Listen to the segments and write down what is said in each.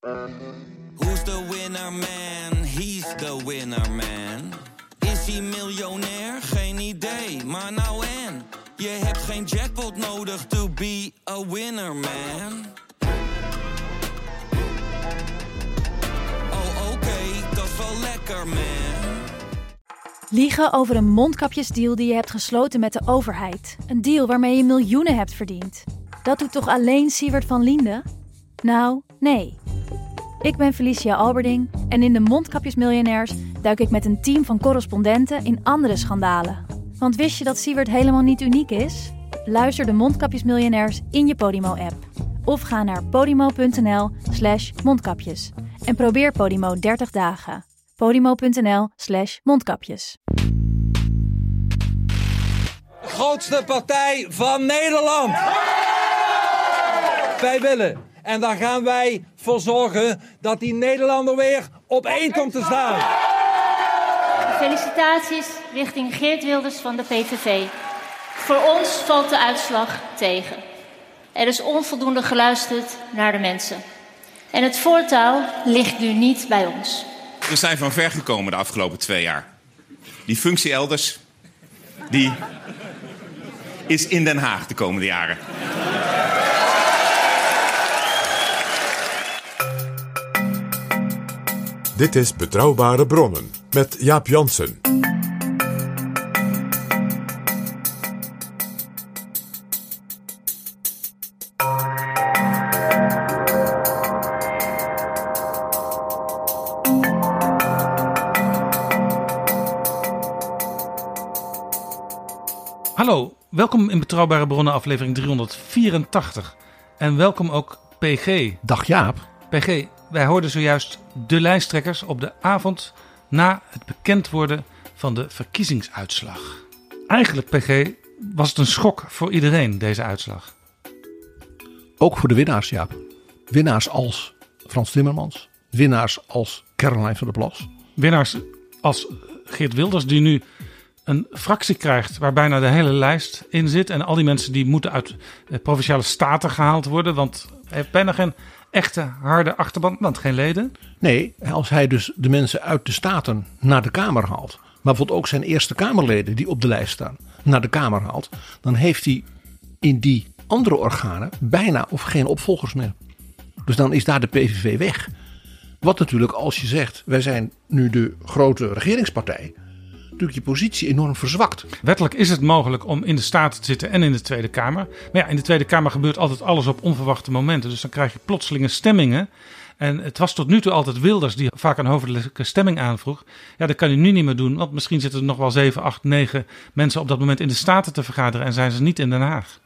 Who's the winner man? He's the winner man. Is hij miljonair? Geen idee, maar nou en. Je hebt geen jackpot nodig to be a winner man. Oh oké, dat is wel lekker man. Liegen over een mondkapjesdeal die je hebt gesloten met de overheid. Een deal waarmee je miljoenen hebt verdiend. Dat doet toch alleen Siewert van Liende? Nou, nee. Ik ben Felicia Alberding en in de Mondkapjesmiljonairs duik ik met een team van correspondenten in andere schandalen. Want wist je dat Siewert helemaal niet uniek is? Luister de Mondkapjesmiljonairs in je Podimo-app. Of ga naar podimo.nl slash mondkapjes. En probeer Podimo 30 dagen. podimo.nl slash mondkapjes. grootste partij van Nederland. Wij willen. En daar gaan wij voor zorgen dat die Nederlander weer op één komt te staan. Felicitaties richting Geert Wilders van de PVV. Voor ons valt de uitslag tegen. Er is onvoldoende geluisterd naar de mensen. En het voortouw ligt nu niet bij ons. We zijn van ver gekomen de afgelopen twee jaar. Die functie elders, die is in Den Haag de komende jaren. Dit is Betrouwbare Bronnen met Jaap Jansen. Hallo, welkom in Betrouwbare Bronnen aflevering 384. En welkom ook PG. Dag Jaap. PG, wij hoorden zojuist de lijsttrekkers op de avond na het bekend worden van de verkiezingsuitslag. Eigenlijk, PG, was het een schok voor iedereen, deze uitslag. Ook voor de winnaars, Jaap. Winnaars als Frans Timmermans. Winnaars als Caroline van der Plas. Winnaars als Geert Wilders, die nu een fractie krijgt waar bijna de hele lijst in zit. En al die mensen die moeten uit de provinciale staten gehaald worden. Want hij heeft bijna geen echte harde achterban, want geen leden. Nee, als hij dus de mensen uit de staten naar de Kamer haalt. Maar bijvoorbeeld ook zijn eerste Kamerleden die op de lijst staan naar de Kamer haalt. Dan heeft hij in die andere organen bijna of geen opvolgers meer. Dus dan is daar de PVV weg. Wat natuurlijk als je zegt wij zijn nu de grote regeringspartij. Natuurlijk je positie enorm verzwakt. Wettelijk is het mogelijk om in de Staten te zitten en in de Tweede Kamer. Maar ja, in de Tweede Kamer gebeurt altijd alles op onverwachte momenten. Dus dan krijg je plotselinge stemmingen. En het was tot nu toe altijd Wilders die vaak een hoofdelijke stemming aanvroeg. Ja, dat kan hij nu niet meer doen, want misschien zitten er nog wel 7, 8, 9 mensen op dat moment in de Staten te vergaderen en zijn ze niet in Den Haag.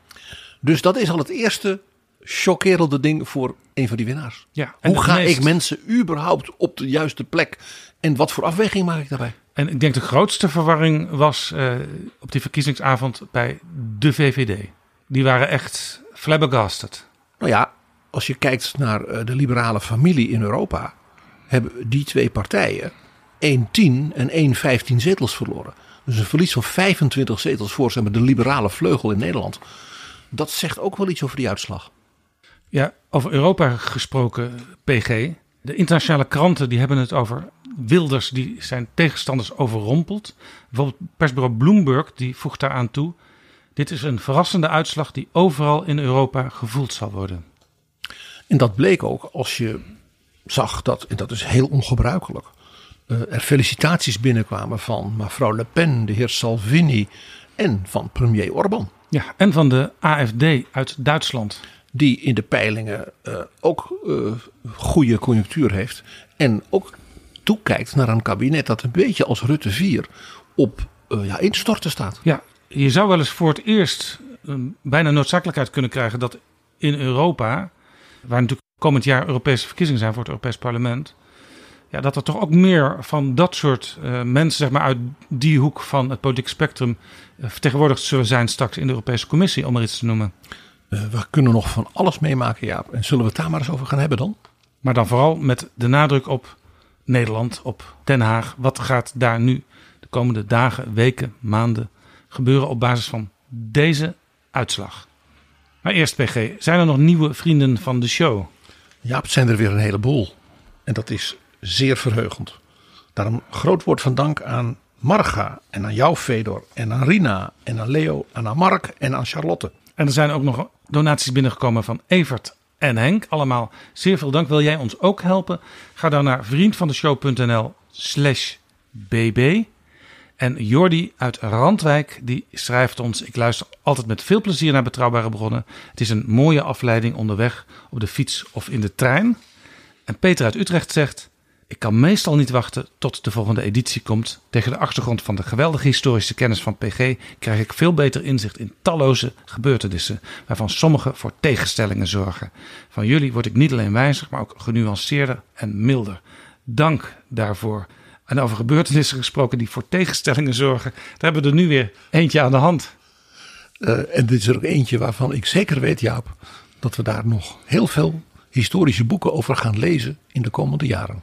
Dus dat is al het eerste chockerende ding voor een van die winnaars. Ja, Hoe ga meest- ik mensen überhaupt op de juiste plek en wat voor afweging maak ik daarbij? En ik denk de grootste verwarring was eh, op die verkiezingsavond bij de VVD. Die waren echt flabbergasted. Nou ja, als je kijkt naar eh, de liberale familie in Europa, hebben die twee partijen 1 10 en 1 15 zetels verloren. Dus een verlies van 25 zetels voor zeg maar, de liberale vleugel in Nederland. Dat zegt ook wel iets over die uitslag. Ja, over Europa gesproken, PG. De internationale kranten die hebben het over Wilders die zijn tegenstanders overrompelt. Bijvoorbeeld persbureau Bloomberg die voegt daaraan toe. Dit is een verrassende uitslag die overal in Europa gevoeld zal worden. En dat bleek ook als je zag dat, en dat is heel ongebruikelijk, eh, er felicitaties binnenkwamen van mevrouw Le Pen, de heer Salvini en van premier Orbán. Ja, en van de AFD uit Duitsland. Die in de peilingen eh, ook eh, goede conjunctuur heeft. En ook toekijkt naar een kabinet dat een beetje als Rutte 4 op eh, ja, instorten staat. Ja, je zou wel eens voor het eerst een bijna noodzakelijkheid kunnen krijgen dat in Europa, waar natuurlijk komend jaar Europese verkiezingen zijn voor het Europees Parlement, ja, dat er toch ook meer van dat soort eh, mensen zeg maar, uit die hoek van het politieke spectrum eh, vertegenwoordigd zullen zijn straks in de Europese Commissie, om maar iets te noemen. We kunnen nog van alles meemaken, Jaap. En zullen we het daar maar eens over gaan hebben dan? Maar dan vooral met de nadruk op Nederland, op Den Haag. Wat gaat daar nu de komende dagen, weken, maanden gebeuren op basis van deze uitslag? Maar eerst PG, zijn er nog nieuwe vrienden van de show? Ja, het zijn er weer een heleboel. En dat is zeer verheugend. Daarom groot woord van dank aan Marga en aan jou, Fedor, en aan Rina, en aan Leo, en aan Mark en aan Charlotte. En er zijn ook nog donaties binnengekomen van Evert en Henk. Allemaal zeer veel dank. Wil jij ons ook helpen? Ga dan naar vriendvandeshow.nl slash bb. En Jordi uit Randwijk die schrijft ons: Ik luister altijd met veel plezier naar betrouwbare bronnen. Het is een mooie afleiding onderweg op de fiets of in de trein. En Peter uit Utrecht zegt: Ik kan meestal niet wachten tot de volgende editie komt. Tegen de achtergrond van de geweldige historische kennis van PG krijg ik veel beter inzicht in talloze gebeurtenissen, waarvan sommige voor tegenstellingen zorgen. Van jullie word ik niet alleen wijzer, maar ook genuanceerder en milder. Dank daarvoor. En over gebeurtenissen gesproken die voor tegenstellingen zorgen, daar hebben we er nu weer eentje aan de hand. Uh, en dit is er ook eentje waarvan ik zeker weet, Jaap, dat we daar nog heel veel historische boeken over gaan lezen in de komende jaren.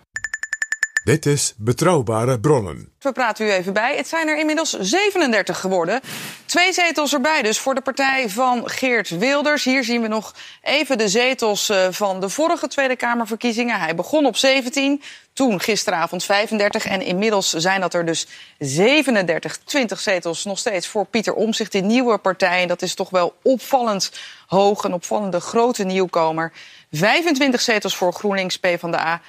Dit is Betrouwbare Bronnen. We praten u even bij. Het zijn er inmiddels 37 geworden. Twee zetels erbij dus voor de partij van Geert Wilders. Hier zien we nog even de zetels eh, van de vorige Tweede Kamerverkiezingen. Hij begon op 17, toen gisteravond 35 en inmiddels zijn dat er dus 37, 20 zetels nog steeds voor Pieter Omzicht, die nieuwe partij. En dat is toch wel opvallend hoog, een opvallende grote nieuwkomer. 25 zetels voor GroenLinks PvdA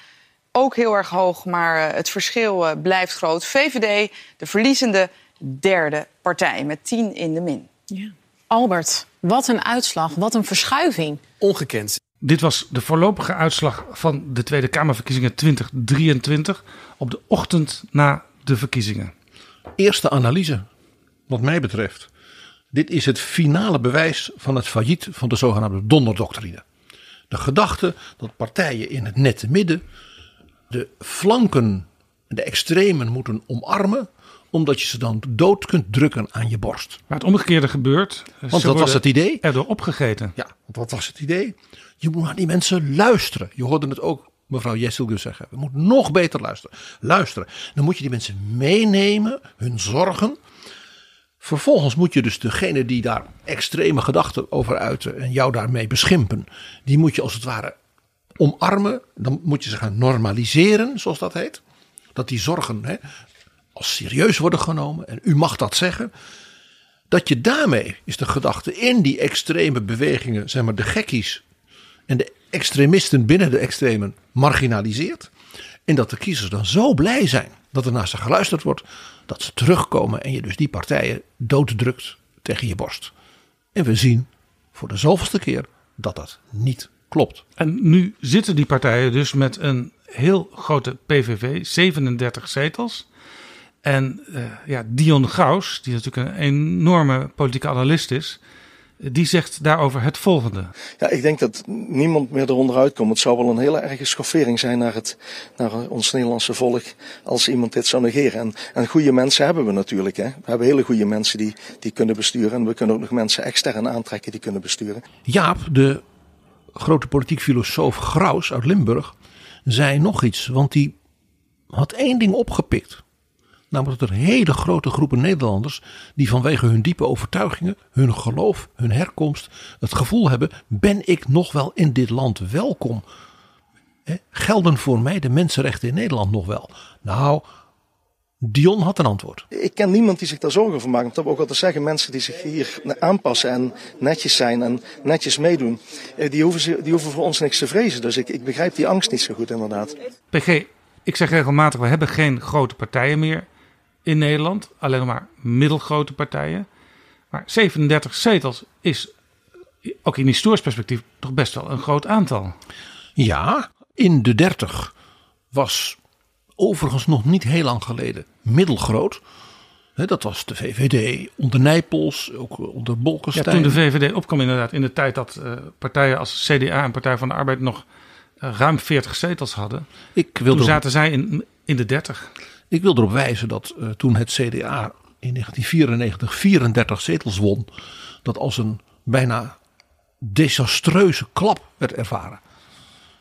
ook heel erg hoog, maar uh, het verschil uh, blijft groot. VVD, de verliezende derde partij met 10 in de min. Ja. Albert, wat een uitslag, wat een verschuiving. Ongekend. Dit was de voorlopige uitslag van de Tweede Kamerverkiezingen 2023 op de ochtend na de verkiezingen. Eerste analyse, wat mij betreft. Dit is het finale bewijs van het failliet van de zogenaamde donderdoctrine. De gedachte dat partijen in het nette midden de flanken, de extremen moeten omarmen omdat je ze dan dood kunt drukken aan je borst. Maar het omgekeerde gebeurt. Want dat was het idee. Erdoor opgegeten. Ja, want wat was het idee? Je moet naar die mensen luisteren. Je hoorde het ook mevrouw Jesselgus zeggen. We moeten nog beter luisteren. Luisteren. Dan moet je die mensen meenemen, hun zorgen. Vervolgens moet je dus degene die daar extreme gedachten over uiten en jou daarmee beschimpen, die moet je als het ware omarmen. Dan moet je ze gaan normaliseren, zoals dat heet. Dat die zorgen hè, als serieus worden genomen. En u mag dat zeggen. Dat je daarmee, is de gedachte, in die extreme bewegingen, zeg maar de gekkies en de extremisten binnen de extremen marginaliseert. En dat de kiezers dan zo blij zijn dat er naar ze geluisterd wordt, dat ze terugkomen en je dus die partijen dooddrukt tegen je borst. En we zien voor de zoveelste keer dat dat niet klopt. En nu zitten die partijen dus met een heel grote PVV, 37 zetels. En uh, ja, Dion Graus, die natuurlijk een enorme politieke analist is, die zegt daarover het volgende. Ja, ik denk dat niemand meer eronder uitkomt. Het zou wel een hele erge schoffering zijn naar, het, naar ons Nederlandse volk als iemand dit zou negeren. En, en goede mensen hebben we natuurlijk. Hè. We hebben hele goede mensen die, die kunnen besturen. En we kunnen ook nog mensen extern aantrekken die kunnen besturen. Jaap, de grote politiek filosoof Graus uit Limburg zei nog iets. Want die had één ding opgepikt. Namelijk dat er hele grote groepen Nederlanders die vanwege hun diepe overtuigingen, hun geloof, hun herkomst, het gevoel hebben: ben ik nog wel in dit land welkom? Gelden voor mij de mensenrechten in Nederland nog wel? Nou, Dion had een antwoord. Ik ken niemand die zich daar zorgen over maakt. Dat we ook altijd zeggen, mensen die zich hier aanpassen en netjes zijn en netjes meedoen, eh, die hoeven, die hoeven voor ons niks te vrezen. Dus ik, ik begrijp die angst niet zo goed inderdaad. PG, ik zeg regelmatig, we hebben geen grote partijen meer in Nederland. Alleen nog maar middelgrote partijen. Maar 37 zetels is, ook in historisch perspectief, toch best wel een groot aantal. Ja, in de 30 was overigens nog niet heel lang geleden middelgroot. dat was de VVD onder Nijpels, ook onder Bolkestein. Ja, toen de VVD opkwam inderdaad in de tijd dat uh, partijen als CDA en Partij van de Arbeid nog uh, ruim 40 zetels hadden. Ik wil toen zaten zij in, in de 30. Ik wil erop wijzen dat uh, toen het CDA in 1994 34 zetels won, dat als een bijna desastreuze klap werd ervaren.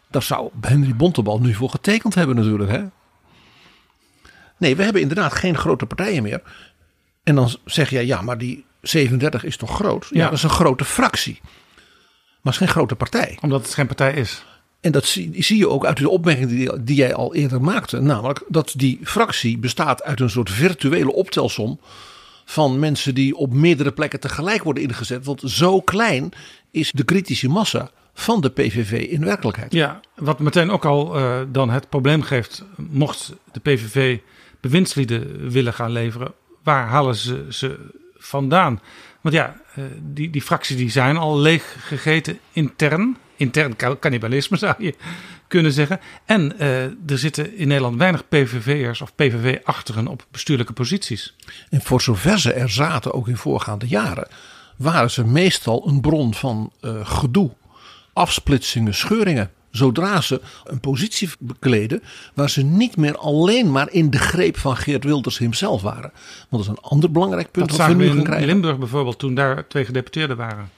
Daar zou Henry Bontebal nu voor getekend hebben natuurlijk. Hè? Nee, we hebben inderdaad geen grote partijen meer. En dan zeg je, ja, maar die 37 is toch groot? Ja, dat is een grote fractie. Maar het is geen grote partij. Omdat het geen partij is. En dat zie, zie je ook uit de opmerking die, die jij al eerder maakte. Namelijk dat die fractie bestaat uit een soort virtuele optelsom. Van mensen die op meerdere plekken tegelijk worden ingezet. Want zo klein is de kritische massa van de PVV in werkelijkheid. Ja, wat meteen ook al uh, dan het probleem geeft. Mocht de PVV bewindslieden willen gaan leveren. Waar halen ze ze vandaan? Want ja, uh, die, die fracties die zijn al leeg gegeten intern intern cannibalisme zou je kunnen zeggen. En uh, er zitten in Nederland weinig PVV'ers of PVV-achtigen op bestuurlijke posities. En voor zover ze er zaten, ook in voorgaande jaren, waren ze meestal een bron van uh, gedoe, afsplitsingen, scheuringen. Zodra ze een positie bekleden waar ze niet meer alleen maar in de greep van Geert Wilders hemzelf waren. Want dat is een ander belangrijk punt dat we nu gaan krijgen. In Limburg bijvoorbeeld, toen daar twee gedeputeerden waren.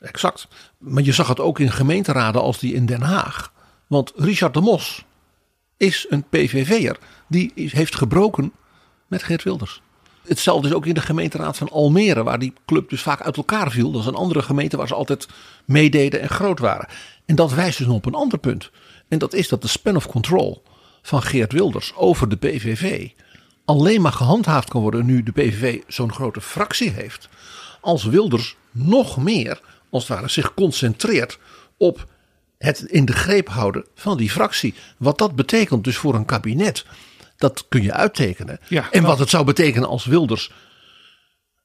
Exact. Maar je zag het ook in gemeenteraden als die in Den Haag. Want Richard de Mos is een PVV'er. Die heeft gebroken met Geert Wilders. Hetzelfde is ook in de gemeenteraad van Almere, waar die club dus vaak uit elkaar viel. Dat is een andere gemeente waar ze altijd meededen en groot waren. En dat wijst dus nog op een ander punt. En dat is dat de span of control van Geert Wilders over de PVV alleen maar gehandhaafd kan worden nu de PVV zo'n grote fractie heeft. Als Wilders nog meer als het ware zich concentreert op het in de greep houden van die fractie. Wat dat betekent dus voor een kabinet, dat kun je uittekenen. Ja, en wat het zou betekenen als Wilders,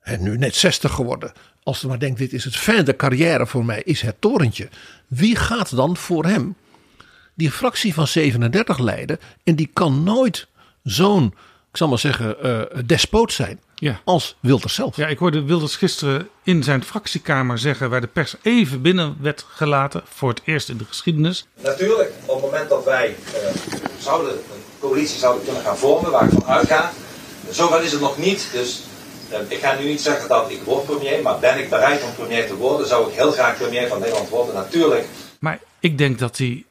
en nu net 60 geworden, als hij maar denkt dit is het fijne carrière voor mij, is het torentje. Wie gaat dan voor hem die fractie van 37 leiden en die kan nooit zo'n, ik zal maar zeggen, uh, despoot zijn ja. als Wilders zelf. Ja, ik hoorde Wilders gisteren in zijn fractiekamer zeggen, waar de pers even binnen werd gelaten, voor het eerst in de geschiedenis. Natuurlijk, op het moment dat wij uh, zouden, een coalitie zouden kunnen gaan vormen, waar ik van uitga, zover is het nog niet. Dus ik ga nu niet zeggen dat ik word premier, maar ben ik bereid om premier te worden, zou ik heel graag premier van Nederland worden, natuurlijk. Maar ik denk dat hij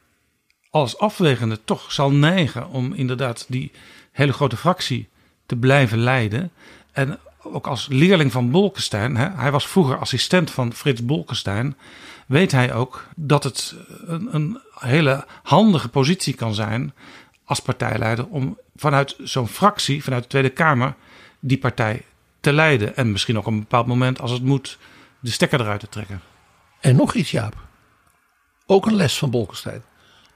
als afwegende toch zal neigen om inderdaad die hele grote fractie te blijven leiden. En ook als leerling van Bolkestein, hè, hij was vroeger assistent van Frits Bolkestein, weet hij ook dat het een, een hele handige positie kan zijn als partijleider om vanuit zo'n fractie, vanuit de Tweede Kamer, die partij te leiden. En misschien ook op een bepaald moment, als het moet, de stekker eruit te trekken. En nog iets, Jaap. Ook een les van Bolkestein.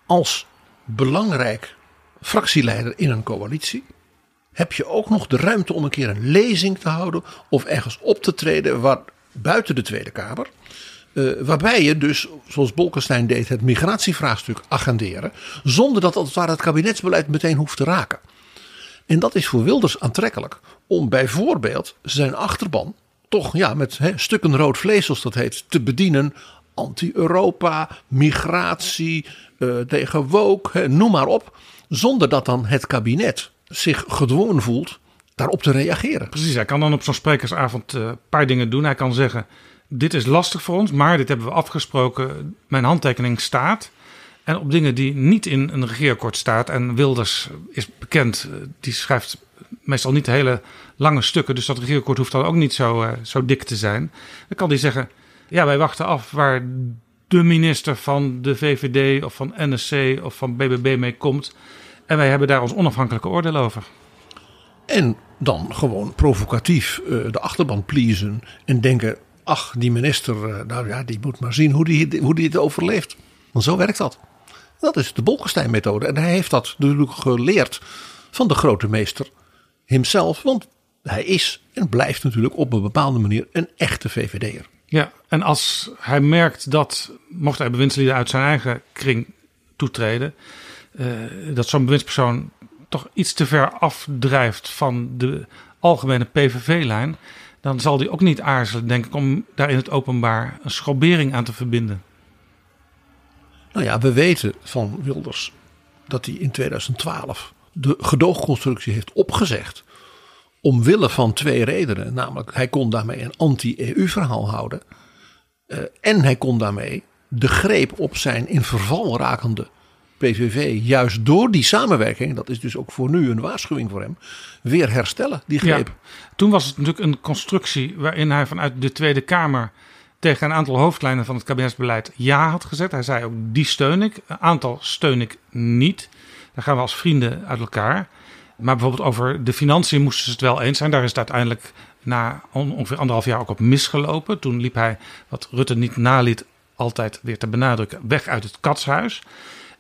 Als belangrijk fractieleider in een coalitie heb je ook nog de ruimte om een keer een lezing te houden of ergens op te treden waar, buiten de Tweede Kamer. Uh, waarbij je dus, zoals Bolkestein deed, het migratievraagstuk agenderen. Zonder dat als het het kabinetsbeleid meteen hoeft te raken. En dat is voor Wilders aantrekkelijk. Om bijvoorbeeld zijn achterban toch ja, met stukken rood vlees, zoals dat heet, te bedienen. Anti-Europa, migratie, uh, tegen woke, noem maar op. Zonder dat dan het kabinet zich gedwongen voelt daarop te reageren. Precies, hij kan dan op zo'n sprekersavond een uh, paar dingen doen. Hij kan zeggen, dit is lastig voor ons, maar dit hebben we afgesproken. Mijn handtekening staat. En op dingen die niet in een regeerakkoord staat. En Wilders is bekend, die schrijft meestal niet hele lange stukken. Dus dat regeerakkoord hoeft dan ook niet zo, uh, zo dik te zijn. Dan kan hij zeggen, ja wij wachten af waar de minister van de VVD of van NSC of van BBB mee komt. En wij hebben daar ons onafhankelijke oordeel over. En dan gewoon provocatief uh, de achterban pleasen en denken: ach, die minister, nou ja, die moet maar zien hoe die, hoe die het overleeft. Want zo werkt dat. Dat is de Bolkestein-methode. En hij heeft dat natuurlijk geleerd van de grote meester hemzelf. Want hij is en blijft natuurlijk op een bepaalde manier een echte VVD'er. Ja, en als hij merkt dat, mocht hij bewindslieden uit zijn eigen kring toetreden, uh, dat zo'n bewindspersoon toch iets te ver afdrijft van de algemene PVV-lijn, dan zal hij ook niet aarzelen, denk ik, om daar in het openbaar een schrobering aan te verbinden. Nou ja, we weten van Wilders dat hij in 2012 de gedoogconstructie heeft opgezegd. Omwille van twee redenen. Namelijk, hij kon daarmee een anti-EU-verhaal houden. Uh, en hij kon daarmee de greep op zijn in verval rakende PVV juist door die samenwerking, dat is dus ook voor nu een waarschuwing voor hem, weer herstellen, die greep. Ja, toen was het natuurlijk een constructie waarin hij vanuit de Tweede Kamer tegen een aantal hoofdlijnen van het kabinetsbeleid ja had gezegd. Hij zei ook, die steun ik. Een aantal steun ik niet. Dan gaan we als vrienden uit elkaar. Maar bijvoorbeeld over de financiën moesten ze het wel eens zijn. Daar is het uiteindelijk na ongeveer anderhalf jaar ook op misgelopen. Toen liep hij, wat Rutte niet naliet, altijd weer te benadrukken, weg uit het katshuis.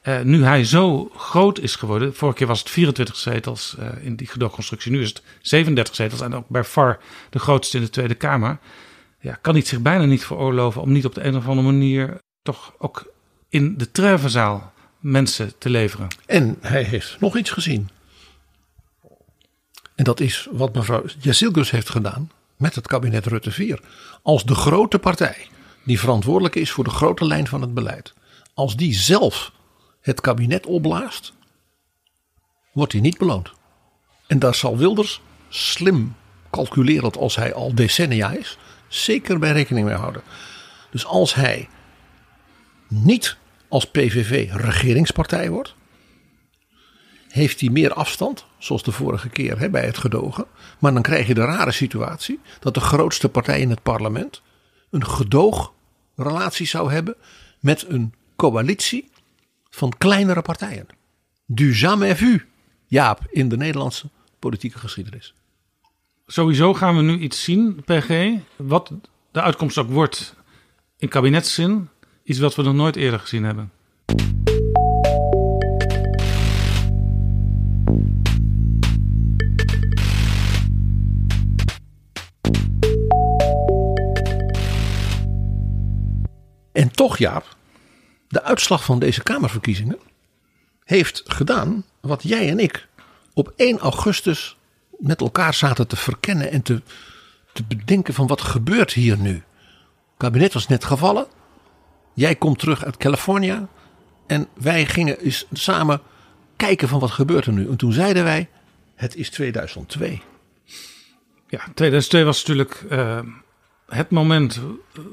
Uh, nu hij zo groot is geworden, vorige keer was het 24 zetels uh, in die gedoogconstructie, nu is het 37 zetels en ook bij far de grootste in de Tweede Kamer. Ja, kan hij zich bijna niet veroorloven om niet op de een of andere manier toch ook in de Treffenzaal mensen te leveren. En hij heeft nog iets gezien. En dat is wat mevrouw Jacilgus heeft gedaan met het kabinet Rutte 4. Als de grote partij die verantwoordelijk is voor de grote lijn van het beleid. Als die zelf het kabinet opblaast, wordt hij niet beloond. En daar zal Wilders slim calculerend als hij al decennia is, zeker bij rekening mee houden. Dus als hij niet als PVV regeringspartij wordt, heeft hij meer afstand, zoals de vorige keer hè, bij het gedogen. Maar dan krijg je de rare situatie dat de grootste partij in het parlement een gedoogrelatie zou hebben met een coalitie van kleinere partijen. Du jamais vu, Jaap, in de Nederlandse politieke geschiedenis. Sowieso gaan we nu iets zien, PG, wat de uitkomst ook wordt in kabinetszin, iets wat we nog nooit eerder gezien hebben. En toch, Jaap, de uitslag van deze Kamerverkiezingen heeft gedaan wat jij en ik op 1 augustus met elkaar zaten te verkennen en te, te bedenken van wat gebeurt hier nu. Het kabinet was net gevallen. Jij komt terug uit Californië. En wij gingen eens samen kijken van wat gebeurt er nu. En toen zeiden wij, het is 2002. Ja, 2002 was natuurlijk uh, het moment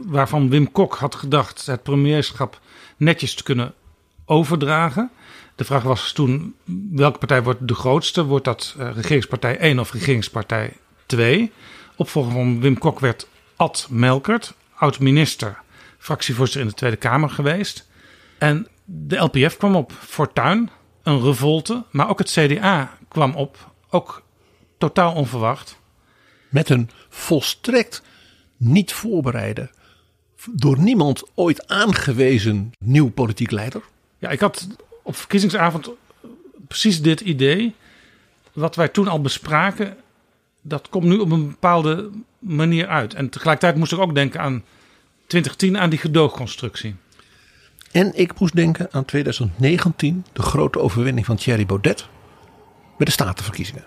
waarvan Wim Kok had gedacht het premierschap netjes te kunnen overdragen. De vraag was toen welke partij wordt de grootste? Wordt dat uh, regeringspartij 1 of regeringspartij 2? Opvolger van Wim Kok werd Ad Melkert, oud-minister, fractievoorzitter in de Tweede Kamer geweest. En de LPF kwam op Fortuin, een revolte, maar ook het CDA kwam op, ook totaal onverwacht. Met een volstrekt niet voorbereide, door niemand ooit aangewezen nieuw politiek leider? Ja, ik had op verkiezingsavond precies dit idee. Wat wij toen al bespraken, dat komt nu op een bepaalde manier uit. En tegelijkertijd moest ik ook denken aan 2010, aan die gedoogconstructie. En ik moest denken aan 2019, de grote overwinning van Thierry Baudet bij de statenverkiezingen.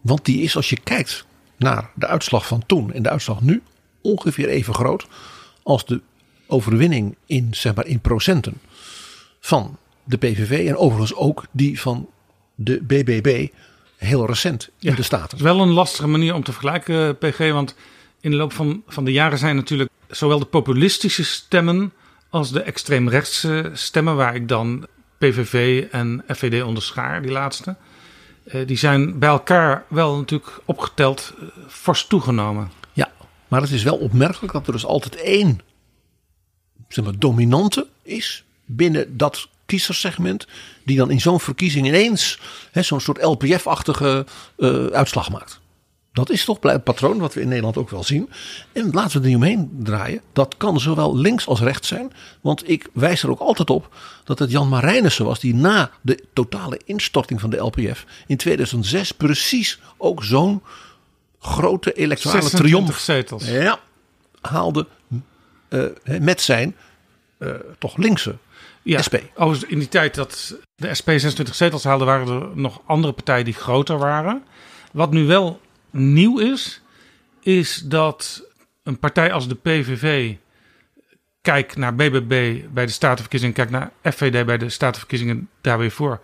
Want die is, als je kijkt naar de uitslag van toen en de uitslag nu, ongeveer even groot als de overwinning in, zeg maar, in procenten van de PVV. En overigens ook die van de BBB heel recent in de Staten. Het is wel een lastige manier om te vergelijken, PG. Want in de loop van, van de jaren zijn natuurlijk zowel de populistische stemmen als de extreemrechtse stemmen, waar ik dan PVV en FVD onderschaar, die laatste. Eh, die zijn bij elkaar wel natuurlijk opgeteld eh, fors toegenomen. Ja, maar het is wel opmerkelijk dat er dus altijd één zeg maar, dominante is binnen dat kiezerssegment. Die dan in zo'n verkiezing ineens zo'n soort LPF-achtige uh, uitslag maakt. Dat is toch het patroon wat we in Nederland ook wel zien. En laten we er niet omheen draaien. Dat kan zowel links als rechts zijn. Want ik wijs er ook altijd op dat het Jan Marijnissen was die na de totale instorting van de LPF in 2006 precies ook zo'n grote electorale triomf zetels. Ja, haalde uh, met zijn uh, toch linkse ja, SP. In die tijd dat de SP 26 zetels haalde, waren er nog andere partijen die groter waren. Wat nu wel nieuw is, is dat een partij als de PVV kijkt naar BBB bij de statenverkiezingen, kijkt naar FVD bij de statenverkiezingen daar weer voor.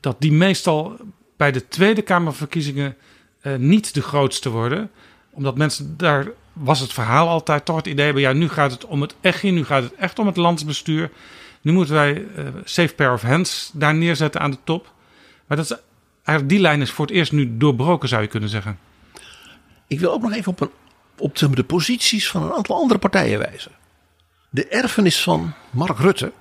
Dat die meestal bij de Tweede Kamerverkiezingen uh, niet de grootste worden. Omdat mensen daar was het verhaal altijd toch het idee hebben: ja, nu gaat het om het echt, nu gaat het echt om het landsbestuur. Nu moeten wij uh, safe pair of hands daar neerzetten aan de top. Maar dat is, eigenlijk die lijn is voor het eerst nu doorbroken, zou je kunnen zeggen. Ik wil ook nog even op, een, op de posities van een aantal andere partijen wijzen. De erfenis van Mark Rutte,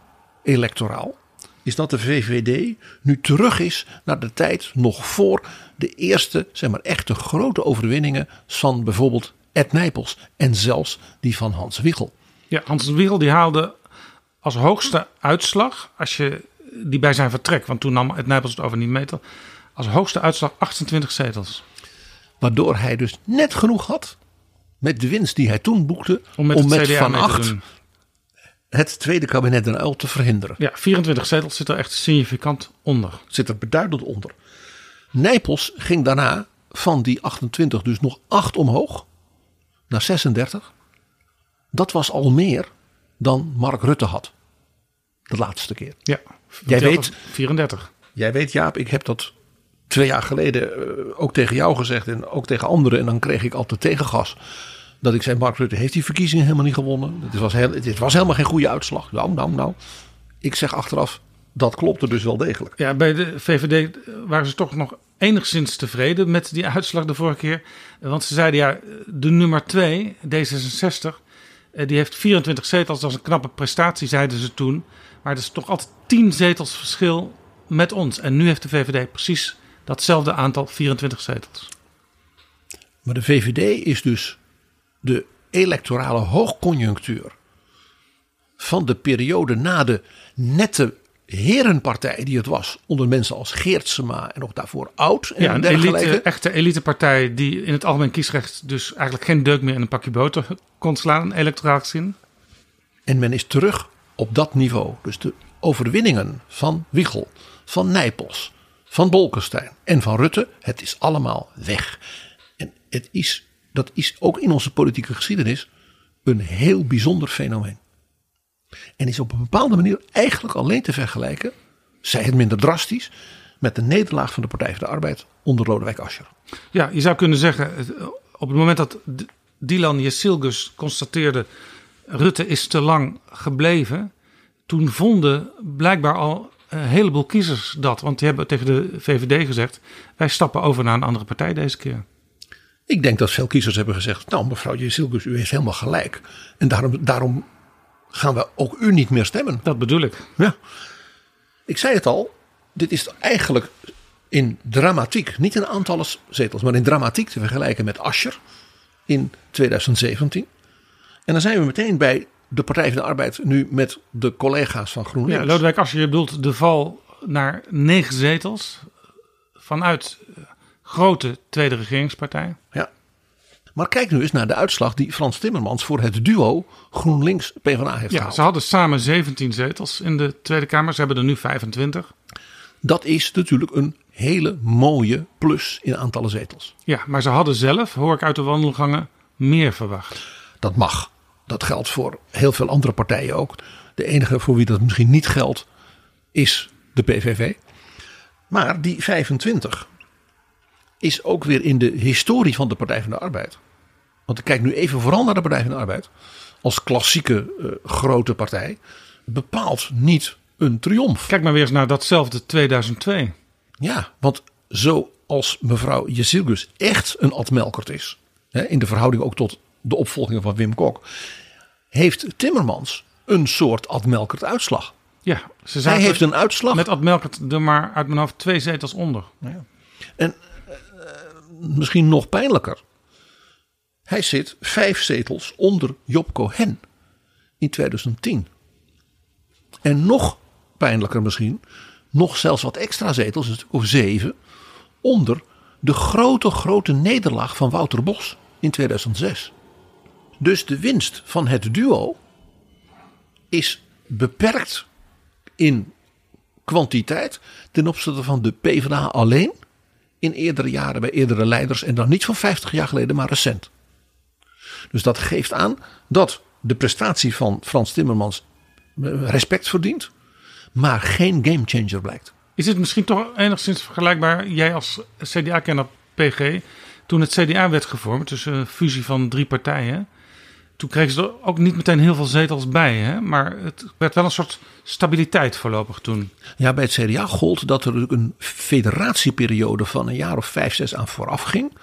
electoraal, is dat de VVD nu terug is naar de tijd nog voor de eerste, zeg maar, echte grote overwinningen van bijvoorbeeld Ed Nijpels en zelfs die van Hans Wiegel. Ja, Hans Wiegel die haalde als hoogste uitslag, als je die bij zijn vertrek, want toen nam Ed Nijpels het over niet mee, als hoogste uitslag 28 zetels. Waardoor hij dus net genoeg had met de winst die hij toen boekte Om met, het Van Acht het tweede kabinet Den Uyl te verhinderen. Ja, 24 zetels zit er echt significant onder. Zit er beduidend onder. Nijpels ging daarna van die 28 dus nog 8 omhoog naar 36. Dat was al meer dan Mark Rutte had. De laatste keer. Ja, Jij weet, er 34. jij weet Jaap, ik heb dat twee jaar geleden eh, ook tegen jou gezegd en ook tegen anderen. En dan kreeg ik altijd tegengas. Dat ik zei, Mark Rutte heeft die verkiezingen helemaal niet gewonnen. Het was, heel, het was helemaal geen goede uitslag. Nou, nou, nou. Ik zeg achteraf, dat klopte dus wel degelijk. Ja, bij de VVD waren ze toch nog enigszins tevreden met die uitslag de vorige keer. Want ze zeiden ja, de nummer 2, D66, eh, die heeft 24 zetels. Dat is een knappe prestatie, zeiden ze toen. Maar er is toch altijd 10 zetels verschil met ons. En nu heeft de VVD precies datzelfde aantal, 24 zetels. Maar de VVD is dus de electorale hoogconjunctuur van de periode na de nette herenpartij die het was onder mensen als Geertsema en nog daarvoor oud en Ja, een elite, echte elitepartij die in het algemeen kiesrecht dus eigenlijk geen deuk meer in een pakje boter kon slaan, electoraal gezien. En men is terug op dat niveau. Dus de overwinningen van Wiegel, van Nijpels, van Bolkestein en van Rutte, het is allemaal weg. En het is, dat is ook in onze politieke geschiedenis een heel bijzonder fenomeen. En is op een bepaalde manier eigenlijk alleen te vergelijken, zij het minder drastisch, met de nederlaag van de Partij van de Arbeid onder Lodewijk Asscher. Ja, je zou kunnen zeggen, op het moment dat Dylan Jesilgus constateerde... Rutte is te lang gebleven... toen vonden blijkbaar al een heleboel kiezers dat. Want die hebben tegen de VVD gezegd... wij stappen over naar een andere partij deze keer. Ik denk dat veel kiezers hebben gezegd: Nou, mevrouw Jezilgus, u heeft helemaal gelijk. En daarom, daarom gaan we ook u niet meer stemmen. Dat bedoel ik. Ja. Ik zei het al, dit is eigenlijk in dramatiek, niet in aantallen zetels, maar in dramatiek te vergelijken met Ascher in 2017. En dan zijn we meteen bij de Partij van de Arbeid nu met de collega's van GroenLinks. Ja, Lodewijk Asscher, je bedoelt de val naar negen zetels... vanuit eh, grote tweede regeringspartij. Ja. Maar kijk nu eens naar de uitslag die Frans Timmermans voor het duo GroenLinks-PvdA heeft Ja, gehaald. ze hadden samen 17 zetels in de Tweede Kamer. Ze hebben er nu 25. Dat is natuurlijk een hele mooie plus in aantallen zetels. Ja, maar ze hadden zelf, hoor ik uit de wandelgangen, meer verwacht. Dat mag. Dat geldt voor heel veel andere partijen ook. De enige voor wie dat misschien niet geldt is de PVV. Maar die 25 is ook weer in de historie van de Partij van de Arbeid. Want ik kijk nu even vooral naar de Partij van de Arbeid. Als klassieke eh, grote partij. Bepaalt niet een triomf. Kijk maar weer eens naar datzelfde 2002. Ja, want zoals mevrouw Jezilgus echt een Ad Melkert is. Hè, in de verhouding ook tot de opvolgingen van Wim Kok. Heeft Timmermans een soort Ad Melkert uitslag. Ja, ze Hij heeft een uitslag. met Ad Melkert er maar uit mijn hoofd twee zetels onder. En eh, misschien nog pijnlijker. Hij zit vijf zetels onder Job Cohen in 2010. En nog pijnlijker misschien, nog zelfs wat extra zetels, of zeven, onder de grote, grote nederlaag van Wouter Bos in 2006. Dus de winst van het duo is beperkt in kwantiteit ten opzichte van de PvdA alleen in eerdere jaren bij eerdere leiders en dan niet van 50 jaar geleden, maar recent. Dus dat geeft aan dat de prestatie van Frans Timmermans eh, respect verdient, maar geen gamechanger blijkt. Is het misschien toch enigszins vergelijkbaar, jij als CDA-kenner PG, toen het CDA werd gevormd, dus een fusie van drie partijen, toen kregen ze er ook niet meteen heel veel zetels bij, hè? maar het werd wel een soort stabiliteit voorlopig toen. Ja, bij het CDA gold dat er een federatieperiode van een jaar of vijf, zes aan vooraf ging.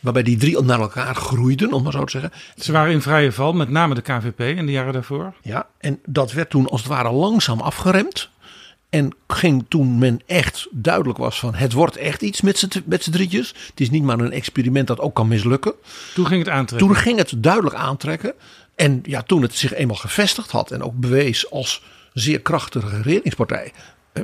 Waarbij die drie naar elkaar groeiden, om maar zo te zeggen. Ze waren in vrije val, met name de KVP in de jaren daarvoor. Ja, en dat werd toen als het ware langzaam afgeremd. En ging toen men echt duidelijk was van het wordt echt iets met z'n met z'n drietjes. Het is niet maar een experiment dat ook kan mislukken. Toen ging het aantrekken. Toen ging het duidelijk aantrekken. En ja, toen het zich eenmaal gevestigd had en ook bewees als zeer krachtige regeringspartij.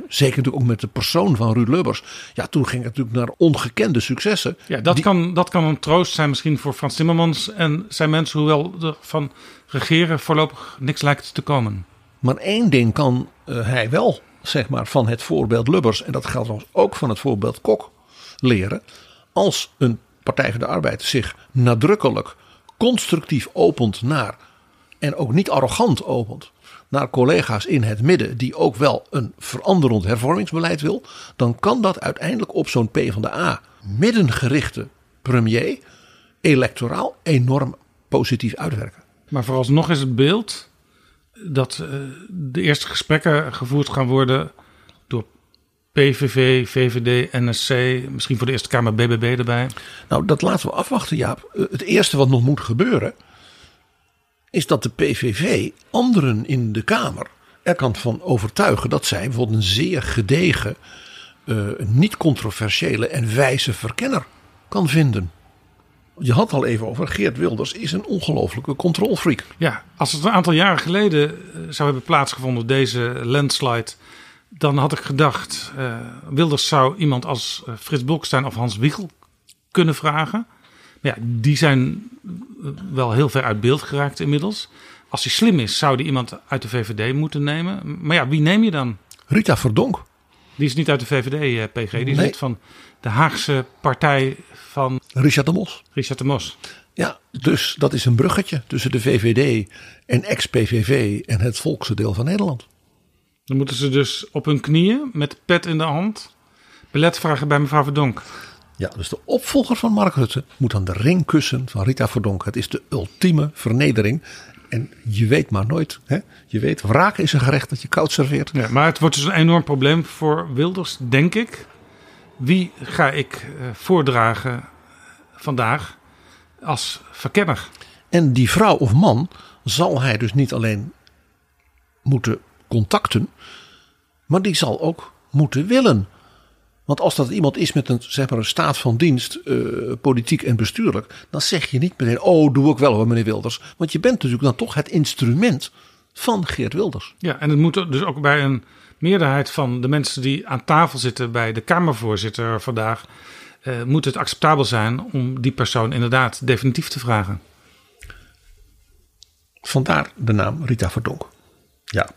Zeker natuurlijk ook met de persoon van Ruud Lubbers. Ja, toen ging het natuurlijk naar ongekende successen. Ja, dat, Die- kan, dat kan een troost zijn misschien voor Frans Timmermans en zijn mensen, hoewel er van regeren voorlopig niks lijkt te komen. Maar één ding kan eh, hij wel, zeg maar, van het voorbeeld Lubbers. En dat geldt trouwens ook van het voorbeeld Kok leren. Als een Partij van de Arbeid zich nadrukkelijk, constructief opent naar. En ook niet arrogant opent. Naar collega's in het midden die ook wel een veranderend hervormingsbeleid wil. Dan kan dat uiteindelijk op zo'n P van de A middengerichte premier electoraal enorm positief uitwerken. Maar vooralsnog is het beeld dat eh, de eerste gesprekken gevoerd gaan worden door PVV, VVD, NSC, misschien voor de Eerste Kamer BBB erbij. Nou, dat laten we afwachten, Jaap. Eh, Het eerste wat nog moet gebeuren. is dat de PVV anderen in de Kamer. er kan van overtuigen dat zij bijvoorbeeld een zeer gedegen. eh, niet controversiële en wijze verkenner kan vinden. Je had al even over. Geert Wilders is een ongelofelijke controlfreak. Ja, als het een aantal jaren geleden eh, zou hebben plaatsgevonden, deze landslide, dan had ik gedacht, eh, Wilders zou iemand als eh, Frits Bolkestein of Hans Wiegel kunnen vragen. Maar ja, die zijn wel heel ver uit beeld geraakt inmiddels. Als hij slim is, zou hij iemand uit de VVD moeten nemen. Maar ja, wie neem je dan? Rita Verdonk. Die is niet uit de VVD, eh, PG. Die is lid van de Haagse partij Richard de Mos. Richard de Mos. Ja, dus dat is een bruggetje tussen de VVD en ex-PVV en het volkse deel van Nederland. Dan moeten ze dus op hun knieën met pet in de hand belet vragen bij mevrouw Verdonk. Ja, dus de opvolger van Mark Rutte moet aan de ring kussen van Rita Verdonk. Het is de ultieme vernedering. En je weet maar nooit. Hè? Je weet, wraak is een gerecht dat je koud serveert. Ja, maar het wordt dus een enorm probleem voor Wilders, denk ik. Wie ga ik eh, voordragen vandaag als verkenner? En die vrouw of man zal hij dus niet alleen moeten contacten, maar die zal ook moeten willen. Want als dat iemand is met een, zeg maar een staat van dienst, eh, politiek en bestuurlijk, dan zeg je niet meteen, oh doe ik wel hoor meneer Wilders. Want je bent natuurlijk dan toch het instrument van Geert Wilders. Ja, en het moet dus ook bij een meerderheid van de mensen die aan tafel zitten bij de Kamervoorzitter vandaag, eh, moet het acceptabel zijn om die persoon inderdaad definitief te vragen. Vandaar de naam Rita Verdonk. Ja.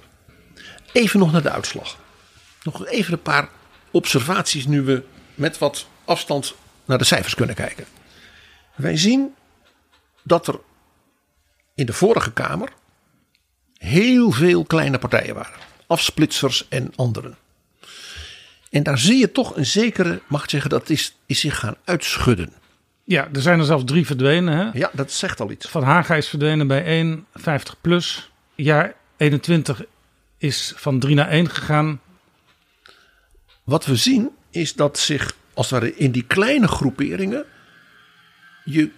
Even nog naar de uitslag. Nog even een paar observaties nu we met wat afstand naar de cijfers kunnen kijken. Wij zien dat er in de vorige Kamer heel veel kleine partijen waren. Afsplitsers en anderen. En daar zie je toch een zekere, mag ik zeggen, dat is, is zich gaan uitschudden. Ja, er zijn er zelfs drie verdwenen. Hè? Ja, dat zegt al iets. Van Haga is verdwenen bij 1, 50 plus. Jaar 21 is van 3 naar 1 gegaan. Wat we zien is dat zich als het ware in die kleine groeperingen je